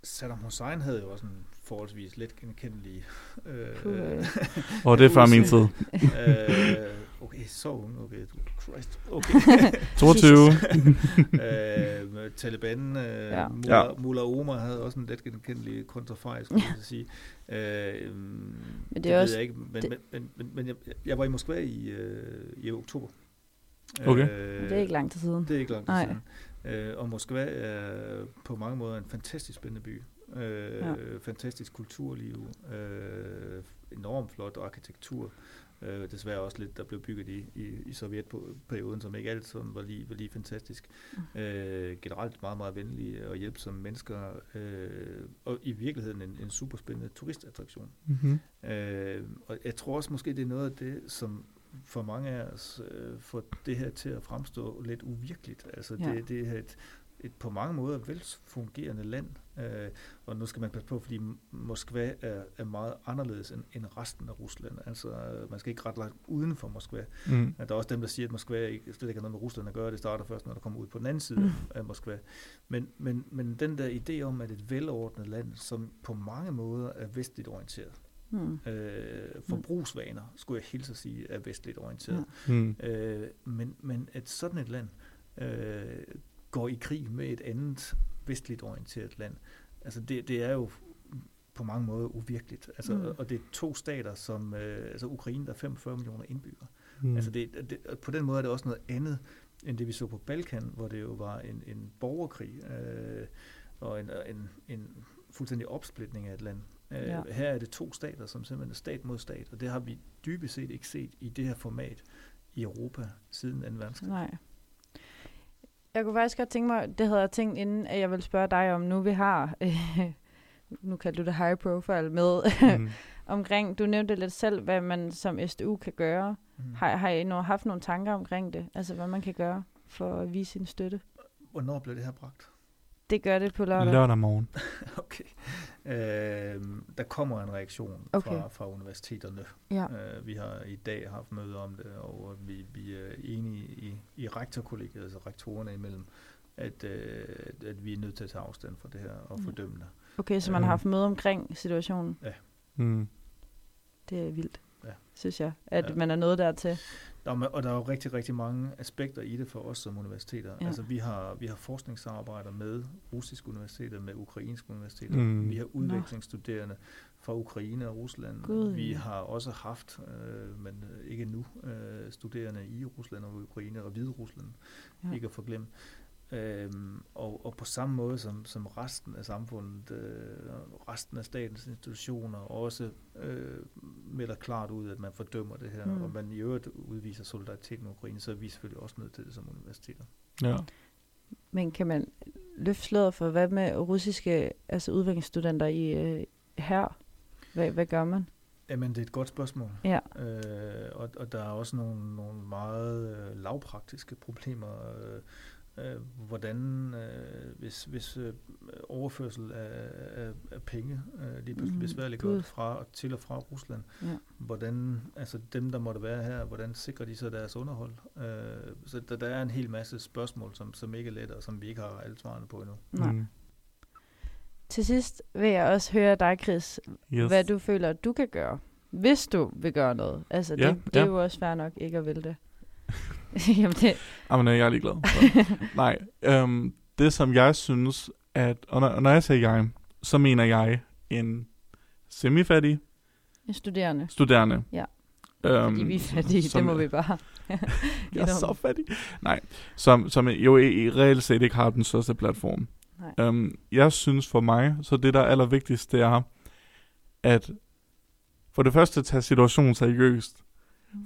Saddam Hussein havde jo også en forholdsvis let genkendelig... Øh, øh. Og det er før min tid. øh, okay, så ung. Okay, Christ. Okay. 22. øh, Taliban, øh, Ja. Mullah, Ja. Mullah Omar havde også en let genkendelig kontrafej, skulle jeg sige. Øh, Men det, det er også... jeg ikke, men, det- men, men, men, men jeg, jeg var i Moskva i, øh, i oktober. Okay. Øh, Det er ikke lang tid siden. det er ikke langt Nej. siden. Øh, og Moskva er på mange måder en fantastisk spændende by. Øh, ja. Fantastisk kulturliv, øh, enormt flot arkitektur. Øh, desværre også lidt, der blev bygget i, i, i Sovjetperioden, som ikke alt sådan var lige, var lige fantastisk. Mm. Øh, generelt meget, meget venlige og hjælpsomme mennesker. Øh, og i virkeligheden en, en super spændende turistattraktion. mm-hmm. Øh, og jeg tror også måske, det er noget af det, som for mange af os øh, får det her til at fremstå lidt uvirkeligt. Altså Ja. det, det er et, et på mange måder velfungerende land. Øh, og nu skal man passe på, fordi Moskva er, er meget anderledes end, end resten af Rusland. Altså øh, man skal ikke ret langt uden for Moskva. mm. Der er også dem, der siger, at Moskva ikke, slet ikke har noget med Rusland at gøre. Det starter først, når der kommer ud på den anden side mm. af Moskva. Men, men, men den der idé om, at et velordnet land, som på mange måder er vestligt orienteret, Mm. øh, forbrugsvaner, skulle jeg hilse at sige, er vestligt orienteret. Mm. Øh, men, men at sådan et land øh, går i krig med et andet vestligt orienteret land, altså det, det er jo på mange måder uvirkeligt. Altså, Mm. Og det er to stater, som øh, altså Ukraine, der er 45 millioner indbyggere. Mm. Altså det, det, på den måde er det også noget andet, end det vi så på Balkan, hvor det jo var en, en borgerkrig øh, og en, en, en fuldstændig opsplitning af et land. Øh, Ja. Her er det to stater, som simpelthen er stat mod stat, og det har vi dybest set ikke set i det her format i Europa siden 2. verdenskrig. Nej. Jeg kunne faktisk godt tænke mig, det havde jeg tænkt inden, at jeg vil spørge dig om, nu vi har, øh, nu kalder du det high profile, med mm. omkring, du nævnte lidt selv, hvad man som SDU kan gøre. Mm. Har, har I nu haft nogle tanker omkring det? Altså, hvad man kan gøre for at vise sin støtte? Hvornår blev det her bragt? Det gør det på lørdag. Lørdag morgen. Okay. Øh, der kommer en reaktion Okay. fra, fra universiteterne. Ja. Øh, vi har i dag haft møde om det, og vi, vi er enige i, i rektorkollegiet, altså rektorerne imellem, at, øh, at vi er nødt til at tage afstand fra det her og Mm. fordømme det. Okay, så man har Mm. haft møde omkring situationen. Mm. Det er vildt. Synes jeg, at Ja. man er nået dertil. Der er, og der er jo rigtig, rigtig mange aspekter i det for os som universiteter. Ja. Altså, vi har, vi har forskningssamarbejder med russiske universiteter, med ukrainske universiteter. Mm. Vi har udvekslingsstuderende fra Ukraine og Rusland. Gud, vi ja. har også haft, øh, men øh, ikke nu, øh, studerende i Rusland og Ukraine og Hvide Rusland. Ja. Ikke at forglemme. Øhm, og, og på samme måde som, som resten af samfundet, øh, resten af statens institutioner også øh, melder klart ud, at man fordømmer det her, Mm. og man i øvrigt udviser solidaritet med Ukraine, så er vi selvfølgelig også nødt til det som universiteter. Ja. Men kan man løfte sløret for, hvad med russiske altså udviklingsstudenter i øh, her? Hvad, hvad gør man? Jamen, det er et godt spørgsmål. Ja. Øh, og, og der er også nogle, nogle meget øh, lavpraktiske problemer. Øh, øh, hvordan, øh, hvis, hvis øh, overførsel af, af, af penge øh, lige pludselig Mm, besværligt Gud. gjort fra og til og fra Rusland, Ja. hvordan, altså dem, der måtte være her, hvordan sikrer de så deres underhold? Øh, så der, der er en hel masse spørgsmål, som, som ikke er lette, og som vi ikke har alle svarene på endnu. Nej. Mm. Til sidst vil jeg også høre dig, Chris, Yes. hvad du føler, du kan gøre, hvis du vil gøre noget. Altså, det, Ja, det er ja. jo også fair nok ikke at ville det. Jamen, det, Jamen, jeg er ligeglad. Så. Nej, øhm, det som jeg synes, at, og når, og når jeg siger jeg, så mener jeg en semifattig en studerende. studerende. Ja. Øhm, Fordi vi er fattige, det som- må vi bare. Jeg er så fattig. Nej, som, som jo i, i reelt set ikke har den største platform. Nej. Um, jeg synes for mig, så det der er allervigtigst, det er, at for det første tage situationen seriøst.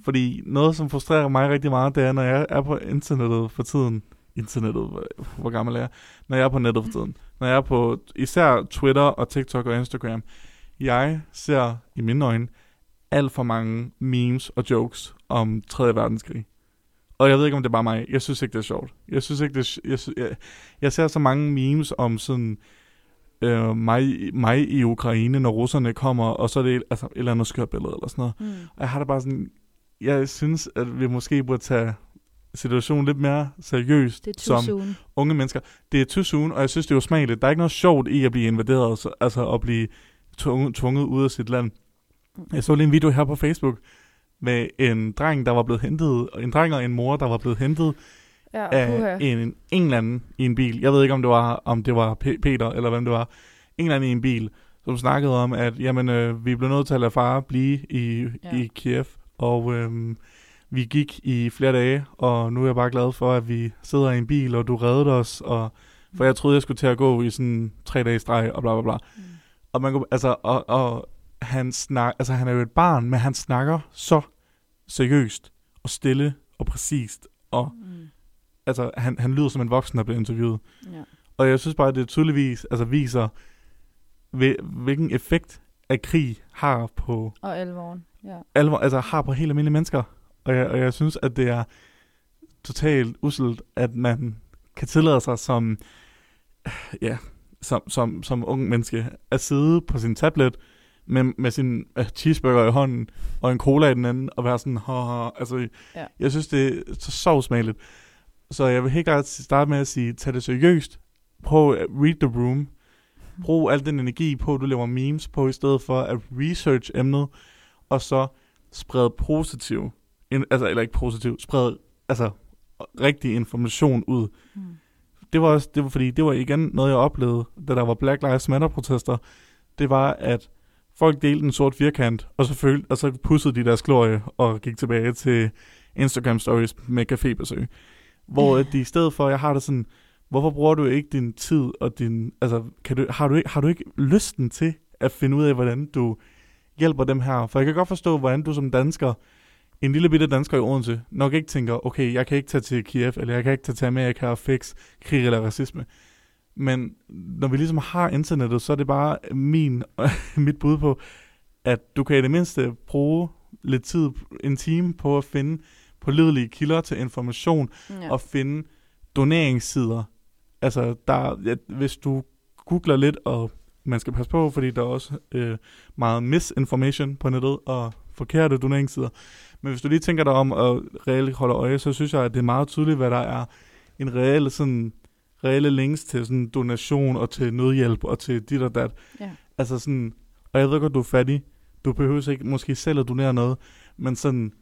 Fordi noget, som frustrerer mig rigtig meget, det er, når jeg er på internettet for tiden. Internettet, hvor, hvor gammel er jeg? Når jeg er på nettet for tiden. Når jeg er på især Twitter og TikTok og Instagram. Jeg ser i mine øjne alt for mange memes og jokes om 3. verdenskrig. Og jeg ved ikke, om det er bare mig. Jeg synes ikke, det er sjovt. Jeg synes ikke, det er, jeg, synes, jeg, jeg ser så mange memes om sådan øh, mig, mig i Ukraine, når russerne kommer, og så er det altså, et eller andet skørt billede eller sådan noget. Mm. Og jeg har det bare sådan, jeg synes, at vi måske burde tage situationen lidt mere seriøst Det er som soon. unge mennesker. Det er soon, og jeg synes, det er usmageligt. Der er ikke noget sjovt i at blive invaderet, så- altså at blive tvunget, ud af sit land. Jeg så lige en video her på Facebook med en dreng, der var blevet hentet, en dreng og en mor, der var blevet hentet Ja, af puha. en, en eller anden i en bil. Jeg ved ikke, om det var, om det var Peter, eller hvem det var. En eller anden i en bil, som snakkede om, at jamen, øh, vi blev nødt til at lade far blive i, ja. i Kiev, og øh, vi gik i flere dage, og nu er jeg bare glad for, at vi sidder i en bil, og du reddede os, og, for jeg troede, jeg skulle til at gå i sådan tre dage streg, og bla bla bla. Mm. Og, man kunne, altså, og, og han, snak, altså, han er jo et barn, men han snakker så seriøst, og stille, og præcist, og Mm. altså, han, han lyder som en voksen, der bliver interviewet. Ja. Og jeg synes bare, at det tydeligvis altså, viser, hvil- hvilken effekt at krig har på Og alvoren. Ja. alvor, altså har på helt almindelige mennesker. Og jeg, og jeg synes, at det er totalt uselt, at man kan tillade sig som, ja, som, som, som ung menneske at sidde på sin tablet med, med sin uh, cheeseburger i hånden og en cola i den anden og være sådan, Haha. altså, Ja. jeg synes, det er så, usmageligt. Så jeg vil helt klart starte med at sige, tag det seriøst. Prøv at read the room. Brug al den energi på, at du laver memes på, i stedet for at research emnet, og så spred positiv, in, altså, eller ikke positiv, spred altså, rigtig information ud. Mm. Det var også, det var fordi, det var igen noget, jeg oplevede, da der var Black Lives Matter protester. Det var, at folk delte en sort firkant, og så, følte, og så pussede de deres glorie og gik tilbage til Instagram stories med cafébesøg. Hvor at de i stedet for, jeg har det sådan, hvorfor bruger du ikke din tid og din, altså, kan du, har, du ikke, har du ikke lysten til at finde ud af, hvordan du hjælper dem her? For jeg kan godt forstå, hvordan du som dansker, en lille bitte dansker i Odense, nok ikke tænker, okay, jeg kan ikke tage til Kiev, eller jeg kan ikke tage til Amerika og fix krig eller racisme. Men når vi ligesom har internettet, så er det bare min, mit bud på, at du kan i det mindste bruge lidt tid, en time på at finde pålidelige kilder til information, Ja. og finde doneringssider. Altså, der, ja, hvis du googler lidt, og man skal passe på, fordi der er også øh, meget misinformation på nettet, og forkerte doneringssider. Men hvis du lige tænker dig om og reelt holder øje, så synes jeg, at det er meget tydeligt, hvad der er en reel sådan reelle links til sådan donation og til nødhjælp og til dit og dat. Ja. Altså sådan, og jeg ved godt, du er fattig, Du behøver ikke måske selv at donere noget, men sådan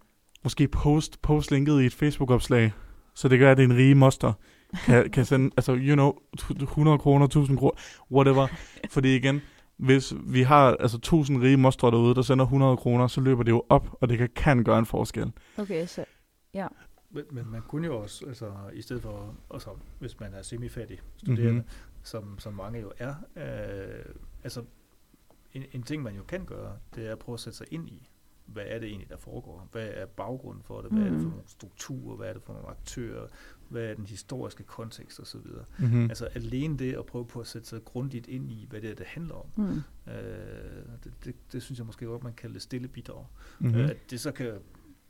måske post, post linket i et Facebook-opslag, så det gør, at det er en rige moster kan, kan sende, altså, you know, 100 kroner, 1000 kroner, whatever. Fordi igen, hvis vi har altså 1000 rige mostre derude, der sender 100 kroner, så løber det jo op, og det kan, kan gøre en forskel. Okay, så ja. Men, men man kunne jo også, altså i stedet for, altså, hvis man er semifattig studerende, mm-hmm. som, som mange jo er, øh, altså en, en ting man jo kan gøre, det er at prøve at sætte sig ind i, hvad er det egentlig, der foregår? Hvad er baggrunden for det? Hvad mm. er det for mm. nogle strukturer? Hvad er det for nogle aktører? Hvad er den historiske kontekst osv.? Mm-hmm. Altså alene det at prøve på at sætte sig grundigt ind i, hvad det er, det handler om, mm. øh, det, det, det synes jeg måske godt, man kalder det stille bidrag. Mm-hmm. Øh, at det så kan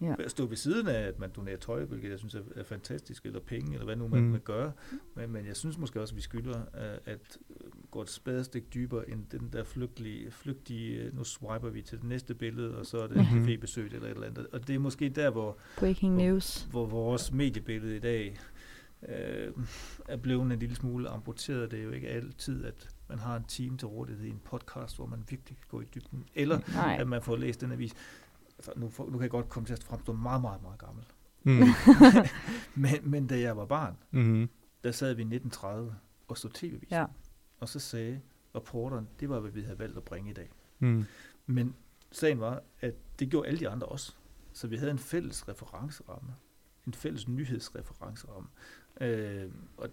ja. stå ved siden af, at man donerer tøj, hvilket jeg synes er, er fantastisk, eller penge, eller hvad nu man mm. vil gøre. Men, men jeg synes måske også, at vi skylder at, at gå et spadestik dybere end den der flygtige, flygtige, nu swiper vi til det næste billede, og så er det mm-hmm. cafébesøg eller et eller andet. Og det er måske der, hvor, Breaking hvor, news. hvor vores mediebillede i dag øh, er blevet en lille smule amputeret. Det er jo ikke altid, at man har en team til rådighed i en podcast, hvor man virkelig kan gå i dybden, eller Nej. at man får læst den avis altså nu, nu kan jeg godt komme til at fremstå meget, meget, meget gammel. Mm. men, men da jeg var barn, mm. der sad vi i 1930 og stod tv ja. Og så sagde rapporteren, det var, hvad vi havde valgt at bringe i dag. Mm. Men sagen var, at det gjorde alle de andre også. Så vi havde en fælles referenceramme. En fælles nyhedsreferenceramme. Øh, og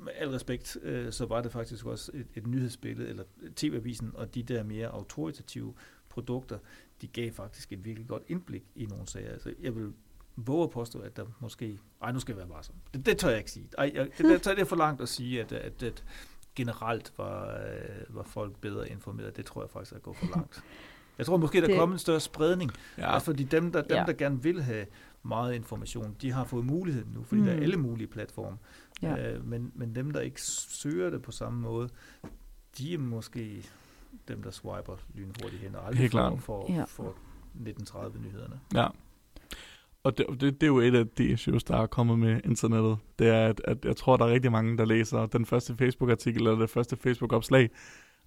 med al respekt, øh, så var det faktisk også et, et nyhedsbillede, eller tv-avisen, og de der mere autoritative produkter, de gav faktisk et virkelig godt indblik i nogle sager. Altså, jeg vil våge at påstå, at der måske... Ej, nu skal jeg være bare sådan. Det, det tør jeg ikke sige. Ej, jeg, det, det er for langt at sige, at, at, at generelt var, øh, var folk bedre informeret. Det tror jeg faktisk er gået for langt. Jeg tror måske, der det... kommer en større spredning. Ja. Altså, fordi dem, der, dem, ja. der gerne vil have meget information, de har fået muligheden nu, fordi mm. der er mm. alle mulige platforme. Ja. Øh, men, men dem, der ikke søger det på samme måde, de er måske dem, der swiper lynhurtigt hen, og aldrig Helt for, for, ja. for 1930-nyhederne. Ja. Og det, det, det er jo et af de issues, der er kommet med internettet. Det er, at, at jeg tror, der er rigtig mange, der læser den første Facebook-artikel eller det første Facebook-opslag,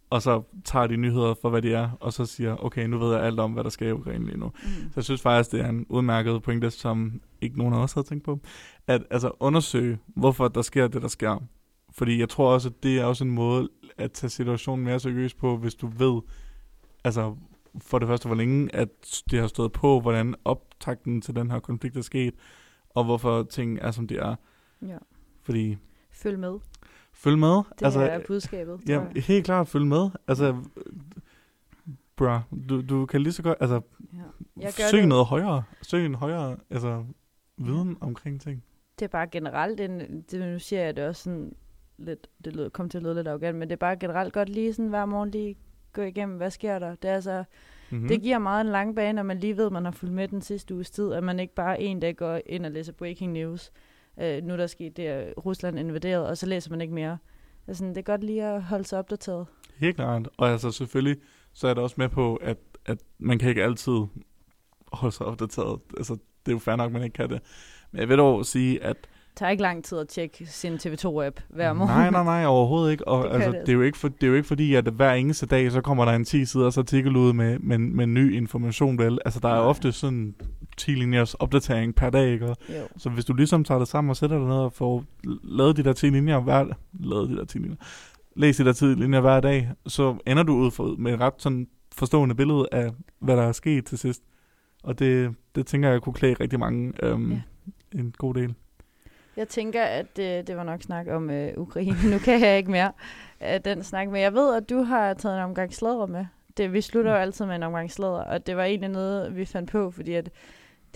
og så tager de nyheder for, hvad de er, og så siger, okay, nu ved jeg alt om, hvad der sker i Ukraine lige nu. Mm. Så jeg synes faktisk, det er en udmærket pointe, som ikke nogen af os havde tænkt på, at altså undersøge, hvorfor der sker det, der sker. Fordi jeg tror også, at det er også en måde at tage situationen mere seriøst på, hvis du ved, altså for det første, hvor længe at det har stået på, hvordan optakten til den her konflikt er sket, og hvorfor ting er, som de er. Ja. Fordi... Følg med. Følg med. Det altså, er budskabet. Ja, helt klart følg med. Altså, bra, du, du kan lige så godt, altså, ja. Jeg gør søg det. noget højere. Søg en højere, altså, viden omkring ting. Det er bare generelt, en, det, nu siger jeg det også sådan, lidt, det lød, kom til at lyde lidt arrogant, men det er bare generelt godt lige sådan hver morgen lige gå igennem, hvad sker der? Det er altså, mm-hmm. det giver meget en lang bane, når man lige ved, at man har fulgt med den sidste uges tid, at man ikke bare en dag går ind og læser breaking news. Uh, nu er der sket det, at Rusland invaderet, og så læser man ikke mere. Altså, det er godt lige at holde sig opdateret. Helt klart. Og altså selvfølgelig, så er det også med på, at, at man kan ikke altid holde sig opdateret. Altså, det er jo fair nok, at man ikke kan det. Men jeg vil dog sige, at tager ikke lang tid at tjekke sin TV2-app hver morgen. Nej, nej, nej, overhovedet ikke. Og, det, altså, det. det, er jo ikke for, det er jo ikke fordi, at hver eneste dag, så kommer der en 10 siders artikel ud med, med, med ny information, vel? Altså, der er nej. ofte sådan 10 linjers opdatering per dag, ikke? Så hvis du ligesom tager det sammen og sætter dig ned og får lavet de der 10 linjer hver... Lavet de der 10 linjer. Læs de der 10 linjer hver dag, så ender du ud for, med et ret sådan forstående billede af, hvad der er sket til sidst. Og det, det tænker jeg kunne klæde rigtig mange øhm, ja. en god del. Jeg tænker, at øh, det var nok snak om øh, Ukraine. Nu kan jeg ikke mere af den snak. Men jeg ved, at du har taget en omgang sladder med. Det, vi slutter jo mm. altid med en omgang sladder, og det var egentlig noget, vi fandt på, fordi at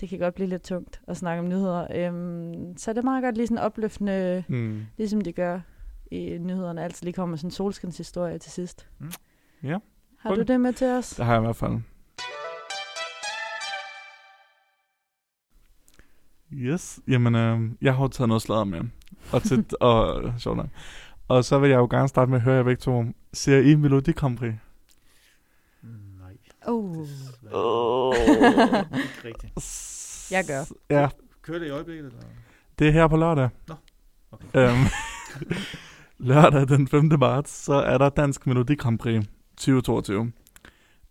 det kan godt blive lidt tungt at snakke om nyheder. Øhm, så det er meget godt lige sådan opløftende, mm. ligesom de gør i nyhederne. Altid lige kommer sådan en solskinshistorie til sidst. Mm. Ja. Har cool. du det med til os? Det har jeg i hvert fald. Yes, jamen øh, jeg har taget noget sladder med. Og, til, og, sjovt nok. og så vil jeg jo gerne starte med at høre jer begge to. Ser I Melodi Grand Prix? Nej. Oh. oh. Ikke rigtigt. Jeg gør. Ja. Kører det i øjeblikket? Eller? Det er her på lørdag. Nå, okay. Øhm, lørdag den 5. marts, så er der Dansk Melodi Grand Prix 2022.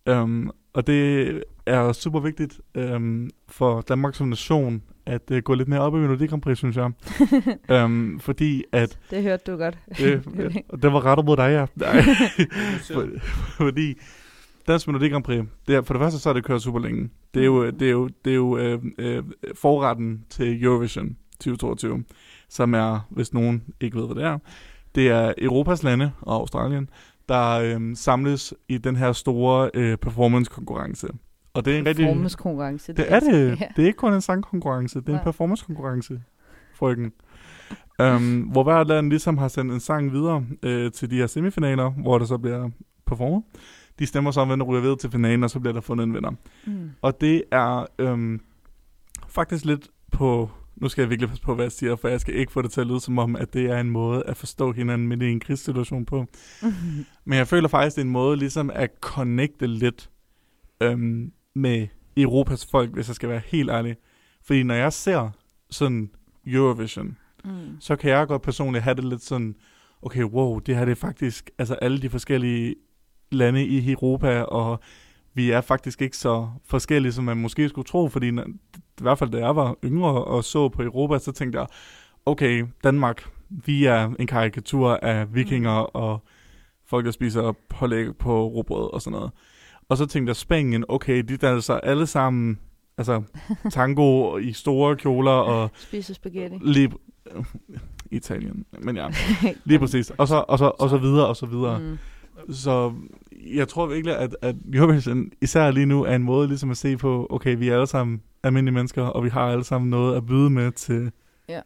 Øhm, og det er super vigtigt øhm, for Danmark som nation, at uh, gå lidt mere op i Melodi Grand Prix, synes jeg. øhm, fordi at... Det hørte du godt. Det, det var rettet mod dig, ja. Nej. For, fordi Dansk Melodi Grand Prix, det er, for det første så er det kørt super længe. Det er jo, det er jo, det er jo øh, øh, forretten til Eurovision 2022, som er, hvis nogen ikke ved, hvad det er, det er Europas lande og Australien, der øh, samles i den her store øh, performance-konkurrence. Og det er en rigtig... Performance-konkurrence. Det er det. Det er ikke kun en sangkonkurrence, det er en performance-konkurrence, frøken. um, hvor hver land ligesom har sendt en sang videre øh, til de her semifinaler, hvor det så bliver performet. De stemmer så om, hvem der ryger videre til finalen, og så bliver der fundet en vinder. Mm. Og det er øhm, faktisk lidt på... Nu skal jeg virkelig passe på, hvad jeg siger, for jeg skal ikke få det til at lyde som om, at det er en måde at forstå hinanden midt i en krigssituation på. Mm-hmm. Men jeg føler faktisk, det er en måde ligesom at connecte lidt øhm, med Europas folk, hvis jeg skal være helt ærlig. Fordi når jeg ser sådan Eurovision, mm. så kan jeg godt personligt have det lidt sådan, okay, wow, det her det er faktisk, altså alle de forskellige lande i Europa, og vi er faktisk ikke så forskellige, som man måske skulle tro, fordi i hvert fald da jeg var yngre og så på Europa, så tænkte jeg, okay, Danmark, vi er en karikatur af vikinger mm. og folk, der spiser pålæg på råbrød og sådan noget. Og så tænkte jeg, Spanien, okay, de danser alle sammen, altså tango i store kjoler og... Spiser spaghetti. Lige, Italien, men ja, lige præcis. Og så, og så, og så videre, og så videre. Mm. Så jeg tror virkelig, at, at Eurovision især lige nu er en måde ligesom at se på, okay, vi er alle sammen almindelige mennesker, og vi har alle sammen noget at byde med til ja.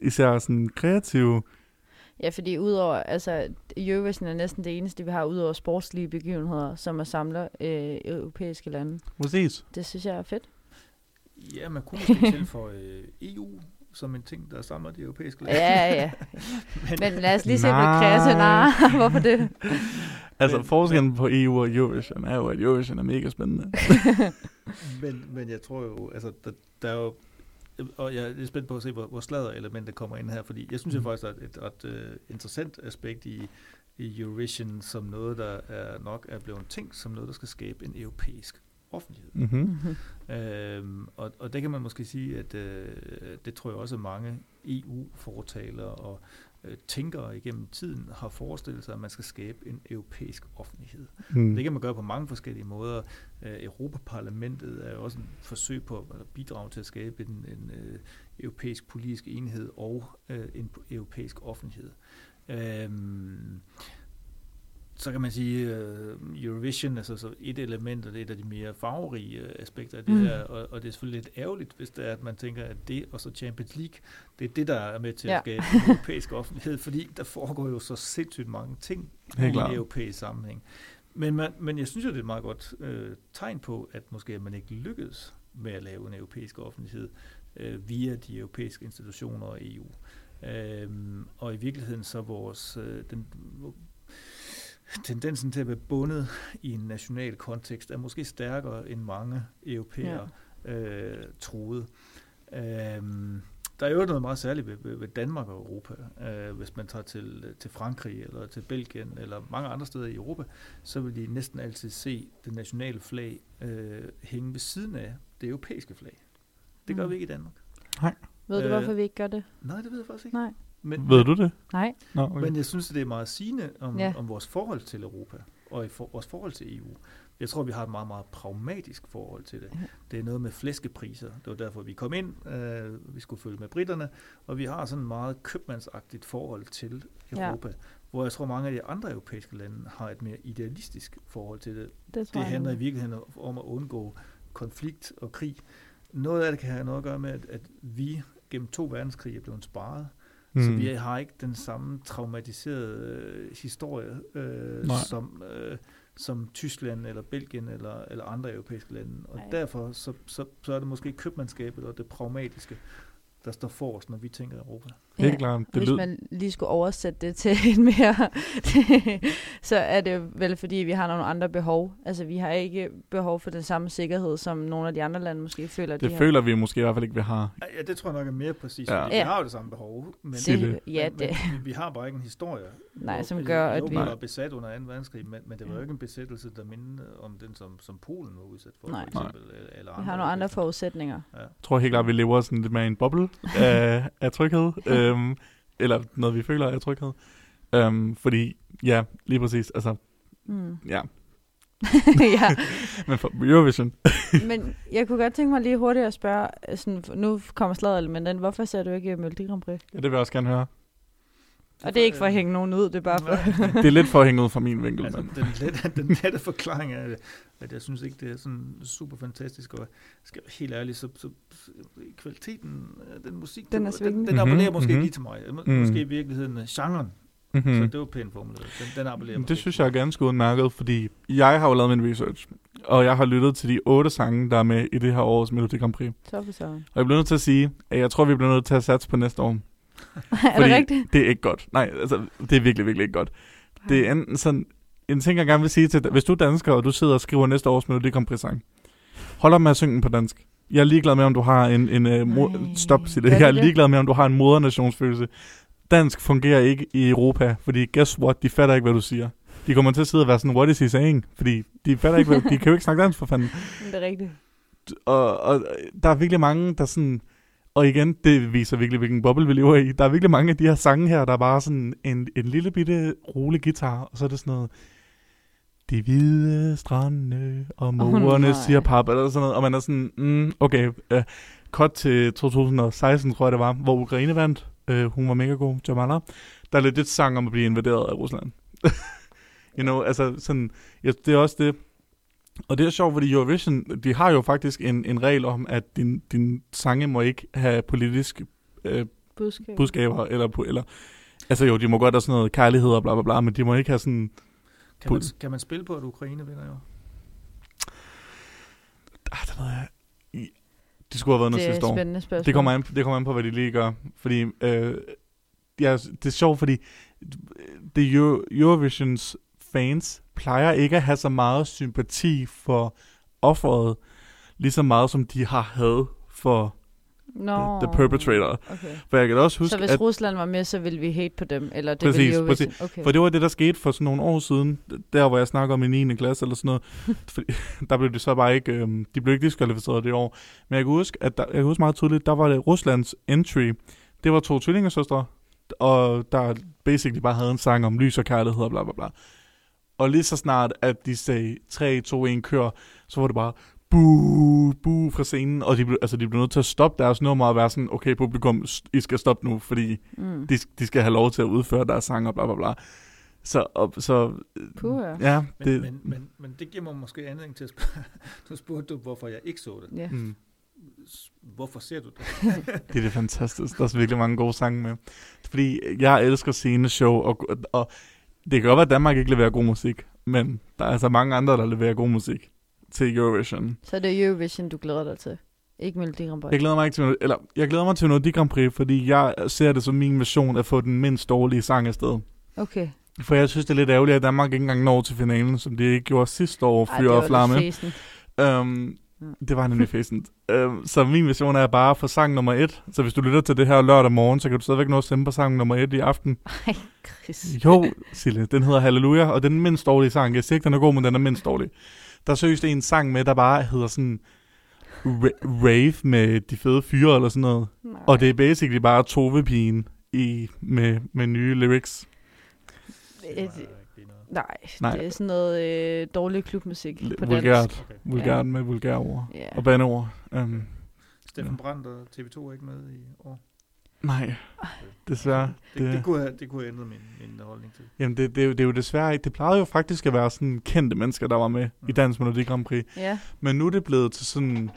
især sådan kreative Ja, fordi udover, altså Eurovision er næsten det eneste, vi har udover sportslige begivenheder, som er samler øh, europæiske lande. Præcis. Det synes jeg er fedt. Ja, man kunne måske tilføje øh, EU som en ting, der samler de europæiske lande. Ja, ja. men, men lad os lige se på kreative. Nej, hvorfor det? altså, forskellen på EU og Eurovision er jo, at Eurovision er mega spændende. men, men jeg tror jo, altså, der, der er jo og jeg er spændt på at se, hvor, hvor slader elementet kommer ind her, fordi jeg synes mm. faktisk, at et, et ret uh, interessant aspekt i, i Eurovision som noget, der er nok er blevet tænkt som noget, der skal skabe en europæisk offentlighed. Mm-hmm. Øhm, og, og det kan man måske sige, at øh, det tror jeg også mange EU-fortalere og øh, tænkere igennem tiden har forestillet sig, at man skal skabe en europæisk offentlighed. Mm. Det kan man gøre på mange forskellige måder. Øh, Europaparlamentet er jo også en forsøg på at bidrage til at skabe en, en øh, europæisk politisk enhed og øh, en europæisk offentlighed. Øhm, så kan man sige, uh, Eurovision, altså så et element, og det er et af de mere farverige uh, aspekter af det mm. her, og, og det er selvfølgelig lidt ærgerligt, hvis det er, at man tænker, at det og så Champions League, det er det, der er med til ja. at skabe en europæisk offentlighed, fordi der foregår jo så sindssygt mange ting Helt i en europæisk sammenhæng. Men, man, men jeg synes jo, det er et meget godt uh, tegn på, at måske man ikke lykkedes med at lave en europæisk offentlighed uh, via de europæiske institutioner og EU. Uh, og i virkeligheden så vores, uh, den, tendensen til at være bundet i en national kontekst er måske stærkere end mange europæere ja. øh, troede. Øhm, der er jo noget meget særligt ved, ved, ved Danmark og Europa. Øh, hvis man tager til, til Frankrig eller til Belgien eller mange andre steder i Europa, så vil de næsten altid se det nationale flag øh, hænge ved siden af det europæiske flag. Det gør mm. vi ikke i Danmark. Nej. Ved du, hvorfor vi ikke gør det? Nej, det ved jeg faktisk ikke. Nej. Men, Ved du det? Nej. Nå, okay. Men jeg synes, det er meget sigende om, ja. om vores forhold til Europa og i for, vores forhold til EU. Jeg tror, vi har et meget, meget pragmatisk forhold til det. Ja. Det er noget med flæskepriser. Det var derfor, vi kom ind. Øh, vi skulle følge med britterne. Og vi har sådan et meget købmandsagtigt forhold til Europa. Ja. Hvor jeg tror, mange af de andre europæiske lande har et mere idealistisk forhold til det. Det, det handler i virkeligheden om at undgå konflikt og krig. Noget af det kan have noget at gøre med, at, at vi gennem to verdenskrige er blevet sparet. Mm. Så vi har ikke den samme traumatiserede øh, historie, øh, som, øh, som Tyskland eller Belgien eller, eller andre europæiske lande. Og Nej. derfor så, så, så er det måske købmandskabet og det pragmatiske, der står forrest, når vi tænker Europa. Helt Ja, klart. Det Hvis lyder, man lige skulle oversætte det til en mere, så er det vel fordi, vi har nogle andre behov. Altså, vi har ikke behov for den samme sikkerhed, som nogle af de andre lande måske føler, det de føler vi måske i hvert fald ikke, vi har. Ja, det tror jeg nok er mere præcis. Ja. Ja. Vi Ja. har jo det samme behov, men, har. Det. Det, ja, men, det, men vi, vi har bare ikke en historie. Nej, som altså, gør, at vi var besat under 2. verdenskrig, men, men det var jo ikke en besættelse, der mindede om den, som, som Polen var udsat for, Nej. for eksempel. Eller, eller vi har nogle andre forudsætninger. Jeg tror helt klart, vi lever sådan lidt mere i en boble af, af tryghed. øhm, eller noget, vi føler er tryghed. Øhm, fordi, ja, lige præcis. Altså, Mm. ja. ja, Men for Eurovision, men jeg kunne godt tænke mig lige hurtigt at spørge, sådan, nu kommer slaget hvorfor ser du ikke Melodi Grand Prix? ja, det vil jeg også gerne høre. Og det er ikke for at hænge nogen ud, det er bare for... Det er lidt for at hænge ud fra min vinkel. Altså, men. den, lette, den lette forklaring er, at jeg synes ikke, det er sådan super fantastisk, og skal være helt ærlig, så, så, så kvaliteten den musik, Den er den, den appellerer Mhm, måske mhm. lige til mig. Må, Mm. Måske i virkeligheden øh, genren, mm. så Mm-hmm. det var pænt formuleret. Den, den appellerer Det synes jeg er ganske udmærket, fordi jeg har jo lavet min research, og jeg har lyttet til de otte sange, der er med i det her års Melodi Grand Prix. Så for søren. Og jeg bliver nødt til at sige, at jeg tror, vi bliver nødt til at satse på næste år. er det rigtigt? det er ikke godt. Nej, altså, det er virkelig, virkelig ikke godt. Det er enten sådan, en ting, jeg gerne vil sige til dig, hvis du er dansker, og du sidder og skriver næste års Melodi Grand Prix sang, hold op med at synge den på dansk. Jeg er ligeglad med, om du har en, en uh, mo- stop, sig det. Jeg er ligeglad med, om du har en modernationsfølelse. Dansk fungerer ikke i Europa, fordi guess what, de fatter ikke, hvad du siger. De kommer til at sidde og være sådan, what is he saying? Fordi de fatter ikke, hvad, de kan jo ikke snakke dansk for fanden. Det er rigtigt. Og, og der er virkelig mange, der sådan... Og igen, det viser virkelig, hvilken boble vi lever i. Der er virkelig mange af de her sange her, der er bare sådan en, en lille bitte rolig guitar, og så er det sådan noget... De hvide strande og morerne nej. oh, siger pap, eller sådan noget. Og man er sådan, mm, okay, uh, cut til 2016, tror jeg det var, hvor Ukraine vandt. Uh, hun var mega god, Jamala. Der er lidt sang om at blive invaderet af Rusland. you know, altså sådan, ja, det er også det, og det er sjovt, fordi Eurovision, de har jo faktisk en, en regel om, at din, din sange må ikke have politiske øh, Budskab. budskaber, eller, på- eller, altså jo, de må godt have sådan noget kærlighed og bla bla bla, men de må ikke have sådan, Kan man, kan man spille på, at Ukraine vinder jo? ah, det ved jeg, det skulle have været noget det er sidste år. spændende spørgsmål. Det kommer, an, det kommer an på, hvad de lige gør. Fordi øh, ja, det er sjovt, fordi det Euro, Eurovisions fans plejer ikke at have så meget sympati for offeret, lige så meget som de har had for Nå. the perpetrator. Okay. For jeg kan også huske, så hvis at, Rusland var med, så ville vi hate på dem? Eller det Præcis, ville Eurovision? Okay. for det var det, der skete for sådan nogle år siden, der hvor jeg snakker om i 9. klasse eller sådan noget, fordi, der blev det så bare ikke, øhm, de blev ikke diskvalificeret det år. Men jeg kan huske, at der, jeg kan huske meget tydeligt, der var det Ruslands entry, det var to tvillingesøstre, og der basically bare havde en sang om lys og kærlighed og bla bla bla. Og lige så snart, at de sagde 3, 2, 1, kør, så var det bare bu, bu fra scenen, og de blev, altså, de blev nødt til at stoppe deres nummer og være sådan, okay publikum, I skal stoppe nu, fordi mm. de, de skal have lov til at udføre deres sang og bla bla bla. Så, og, så Puh, ja. ja, Men, det, men, men, men det giver mig måske anledning til at spørge, nu spurgte du, hvorfor jeg ikke så det. ja. mm, Hvorfor ser du det? det er det fantastisk. Der er så virkelig mange gode sange med. Fordi jeg elsker sceneshow, og, og det kan godt være, at Danmark ikke leverer god musik, men der er altså mange andre, der leverer god musik til Eurovision. Så er det Eurovision, du glæder dig til? Ikke Melodi Grand Prix? Jeg glæder mig ikke til, eller jeg glæder mig til noget Grand Prix, fordi jeg ser det som min mission at få den mindst dårlige sang afsted. Okay. For jeg synes, det er lidt ærgerligt, at Danmark ikke engang når til finalen, som de ikke gjorde sidste år, Ej, Fyr det og Flamme. Ja. Det var nemlig fæsent. um, så min mission er bare få sang nummer et. Så hvis du lytter til det her lørdag morgen, så kan du stadigvæk nå at stemme på sang nummer et i aften. Ej, Chris. Jo, Sille, den hedder Halleluja, og den er mindst dårlige sang. Jeg siger ikke, den er god, men den er mindst dårlig. Der er seriøst en sang med, der bare hedder sådan ra- rave med de fede fyre eller sådan noget. Nej. Og det er basically bare Tove-pigen i, med, med nye lyrics. Et, nej, Nej. det er sådan noget øh, dårlig klubmusik L- på vulgært. dansk. Okay. Vulgært med vulgære ord. Ja. Og bandeord. Um, Steffen Brandt og TV2 er ikke med i år. nej, desværre. Det, det, Det- kunne, have, det kunne have ændret min, min holdning til. Jamen, det, det, er jo- det er jo desværre ikke. Det plejede jo faktisk at være sådan kendte mennesker, der var med i Mm. Dansk Melodi Grand Prix. Ja. Men nu er det blevet til sådan...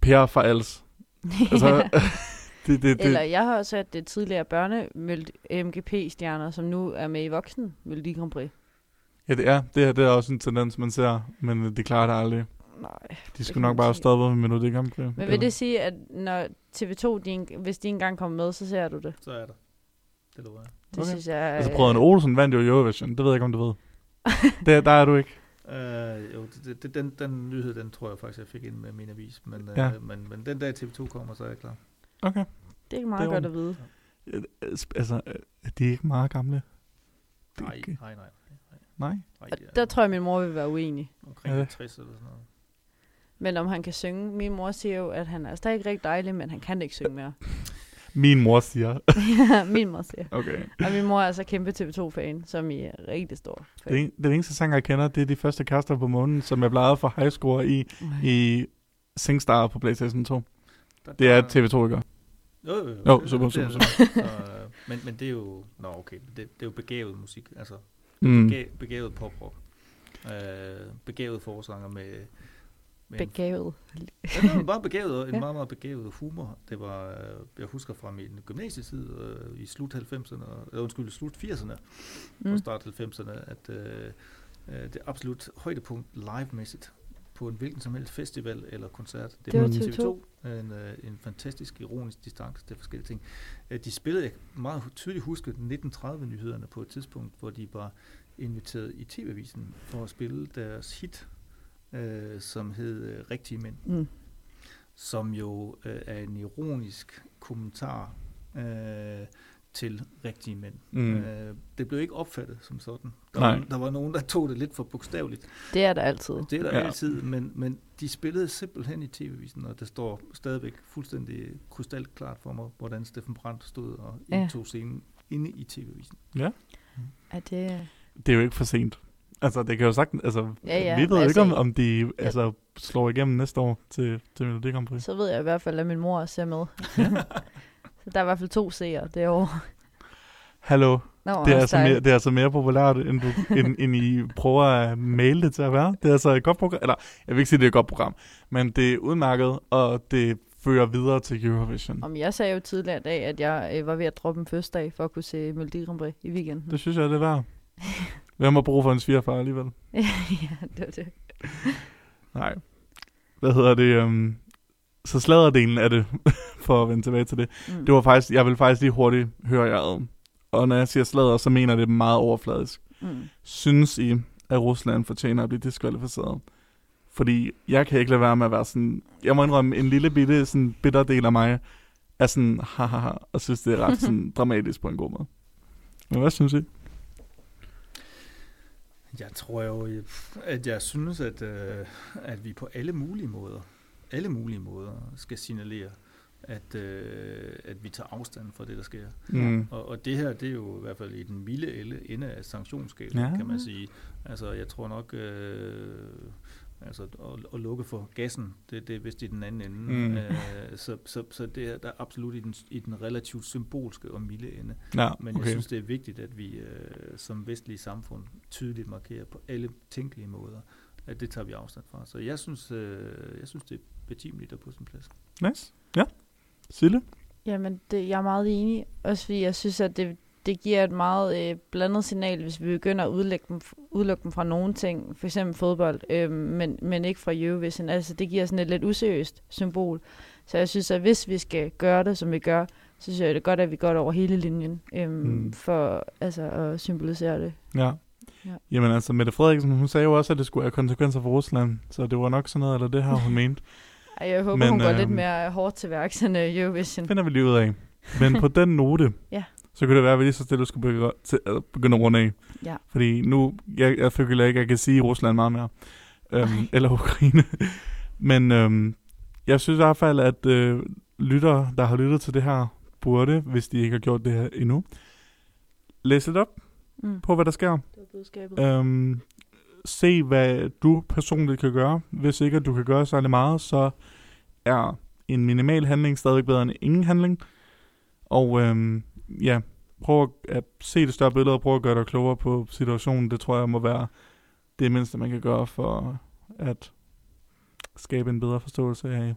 Per for als. Altså, det, det, det, Eller jeg har også hørt det tidligere børne MGP-stjerner, som nu er med i voksen Melodi Grand Prix. ja, det er, det, er, det er også en tendens, man ser, men det klarer det aldrig. Nej. De skulle nok bare stoppet med Melodi Grand Prix. Men vil det sige, at når TV2, de, en- hvis de engang kommer med, så ser du det? Så er der. Det lover jeg. Det Okay. synes jeg... Altså, øh, brødrene Olsen vandt jo Eurovision. Det ved jeg ikke, om du ved. det, der er du ikke. Uh, jo, det, det, den, den nyhed, den tror jeg faktisk, jeg fik ind med min avis. Men, uh, Ja. men, men den dag TV2 kommer, så er jeg klar. Okay. Det er meget Det er godt at vide. Altså, øh, de er ikke meget gamle. Det Nej, ikke- nej, nej. Nej. nej Og det er der tror jeg, min mor vil være uenig. omkring Ja. 60 eller sådan noget. Men om han kan synge, min mor siger jo, at han er stadig rigtig dejlig, men han kan ikke synge mere. Min mor siger. Ja, min mor siger. Okay. Og min mor er altså kæmpe TV2-fan, som I er rigtig stor fan. Det, en, den eneste sang, jeg kender, det er de første kaster på månen, som jeg bladrede for high score i, i SingStar på PlayStation 2. Der, Det er der- TV2, ikke? Jo, jo, jo. Jo, super, super, er super. Så, øh, men, men det er jo... Nå, okay. Det, det er jo begavet musik. Altså, Mm. bega- begavet poprock. Øh, begavet forsanger med... med en Begavet. Ja, det var bare begavet, og en Ja. meget, meget begavet humor. Det var, øh, jeg husker fra min gymnasietid øh, i slut 90'erne, eller undskyld, slut 80'erne mm. Mm. og start 90'erne, at øh, øh, det absolut højdepunkt live-mæssigt på en hvilken som helst festival eller koncert. Det, Det var var TV2. En, øh, en fantastisk ironisk distance til forskellige ting. Øh, de spillede, jeg meget tydeligt huske 1930-nyhederne på et tidspunkt, hvor de var inviteret i TV-avisen for at spille deres hit, øh, som hed øh, Rigtige Mænd Mm. som jo øh, er en ironisk kommentar øh, til rigtige mænd. Mm. Øh, det blev ikke opfattet som sådan. Der, Nej. var, der var nogen, der tog det lidt for bogstaveligt. Det er der altid. Det er der Ja. ja. altid, men, men de spillede simpelthen i tv-visen, og det står stadigvæk fuldstændig krystalklart for mig, hvordan Steffen Brandt stod og Ja. indtog scenen inde i tv-visen. Er det... Det er jo ikke for sent. Altså, det kan jo sagtens... Altså, Ja, ja, vi ved jo altså, ikke, om, om de altså, slår igennem næste år til, til Melodi Grand Prix. Så ved jeg i hvert fald, at min mor ser med. så der er i hvert fald to seere det år. Hallo, Nå, det er, altså mere, det er altså mere populært, end, du, end, end I prøver at maile det til at være. Det er altså et godt program. Eller, jeg vil ikke sige, det er et godt program, men det er udmærket, og det fører videre til Eurovision. Om jeg sagde jo tidligere i dag, at jeg øh, var ved at droppe en fødselsdag for at kunne se Melodi Grand Prix i weekenden. Det synes jeg, det er værd. Hvem har brug for en svigerfar alligevel? ja, det var det. Nej. Hvad hedder det? Um, så sladerdelen af det, for at vende tilbage til det. Mm. Det var faktisk, jeg vil faktisk lige hurtigt høre jer ad. Og når jeg siger sladder, så mener det meget overfladisk. Mm. Synes I, at Rusland fortjener at blive diskvalificeret? Fordi jeg kan ikke lade være med at være sådan... Jeg må indrømme, en lille bitte sådan bitter del af mig er sådan, hahaha, og synes, det er ret sådan, dramatisk på en god måde. Men hvad synes I? Jeg tror jo, at jeg synes, at, øh, at vi på alle mulige måder, alle mulige måder, skal signalere, at, øh, at vi tager afstand fra det, der sker. Mm. Og, og det her, det er jo i hvert fald i den milde elle- ende af sanktionsskalaen, Ja. kan man sige. Altså, jeg tror nok, øh, altså, at, at lukke for gassen, det, det er vist i den anden ende. Mm. Øh, så, så, så det er der er absolut i den, i den relativt symbolske og milde ende. Ja, Men jeg okay. synes, det er vigtigt, at vi øh, som vestlige samfund tydeligt markerer på alle tænkelige måder, at det tager vi afstand fra. Så jeg synes, øh, jeg synes det er betimeligt og på sin plads. Nice. Ja. Sille? Jamen, det, jeg er meget enig. Også fordi jeg synes, at det, det giver et meget øh, blandet signal, hvis vi begynder at udelukke dem, udelukke dem fra nogle ting, for eksempel fodbold, øh, men, men ikke fra Eurovision. Altså, det giver sådan et lidt useriøst symbol. Så jeg synes, at hvis vi skal gøre det, som vi gør, så synes jeg, det er godt, at vi går det over hele linjen, øh, mm. for altså, at symbolisere det. Ja. Ja. Jamen altså, Mette Frederiksen, hun sagde jo også, at det skulle have konsekvenser for Rusland, så det var nok sådan noget, eller det her, hun mente. Ej, jeg håber, Men, hun går lidt øhm, mere hårdt til værks end uh, Eurovision. finder vi lige ud af. Men på den note, Ja. så kunne det være, at vi lige så stille skulle begynde, til, øh, begynde at runde af. Ja. Fordi nu, jeg, jeg føler ikke, at jeg kan sige Rusland meget mere. Øhm, eller Ukraine. Men øhm, jeg synes i hvert fald, at øh, lyttere, der har lyttet til det her, burde, hvis de ikke har gjort det her endnu, læse lidt op Mm. på, hvad der sker. Budskabet. Øhm, se, hvad du personligt kan gøre. Hvis ikke, at du kan gøre særlig meget, så er en minimal handling stadig bedre end ingen handling. Og øhm, ja, prøv at, at se det større billede og prøv at gøre dig klogere på situationen. Det tror jeg må være det mindste, man kan gøre for at skabe en bedre forståelse af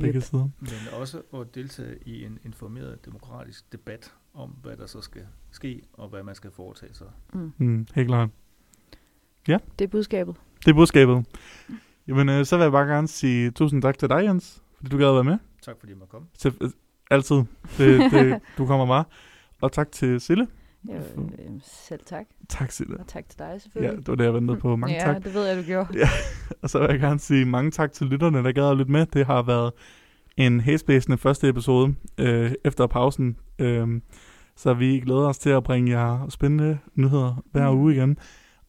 begge Yep. sider. Men også at deltage i en informeret demokratisk debat om, hvad der så skal ske, og hvad man skal foretage sig. Mm. Mm, helt klart. Det er budskabet. Det er budskabet. Jamen, øh, så vil jeg bare gerne sige tusind tak til dig, Jens, fordi du gad at være med. Tak fordi jeg måtte komme. Til, øh, altid. Det, det, du kommer bare. Og tak til Sille. Jo, øh, selv tak. Tak, Sille. Og tak til dig Ja, selvfølgelig. det var det, jeg ventede på. Mange ja, tak. det ved jeg, du gjorde. Og så vil jeg gerne sige mange tak til lytterne, der gad at lytte med. Det har været en hæsblæsende første episode øh, efter pausen. Øh, så vi glæder os til at bringe jer spændende nyheder hver Mm. uge igen.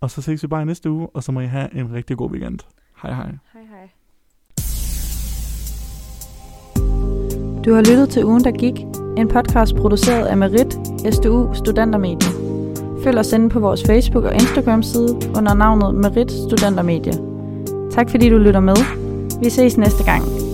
Og så ses vi bare i næste uge, og så må I have en rigtig god weekend. Hej hej. Hej hej. Du har lyttet til Ugen, der gik. En podcast produceret af Merit, SDU Studentermedie. Følg os inde på vores Facebook- og Instagram-side under navnet Merit Studentermedie. Tak fordi du lytter med. Vi ses næste gang.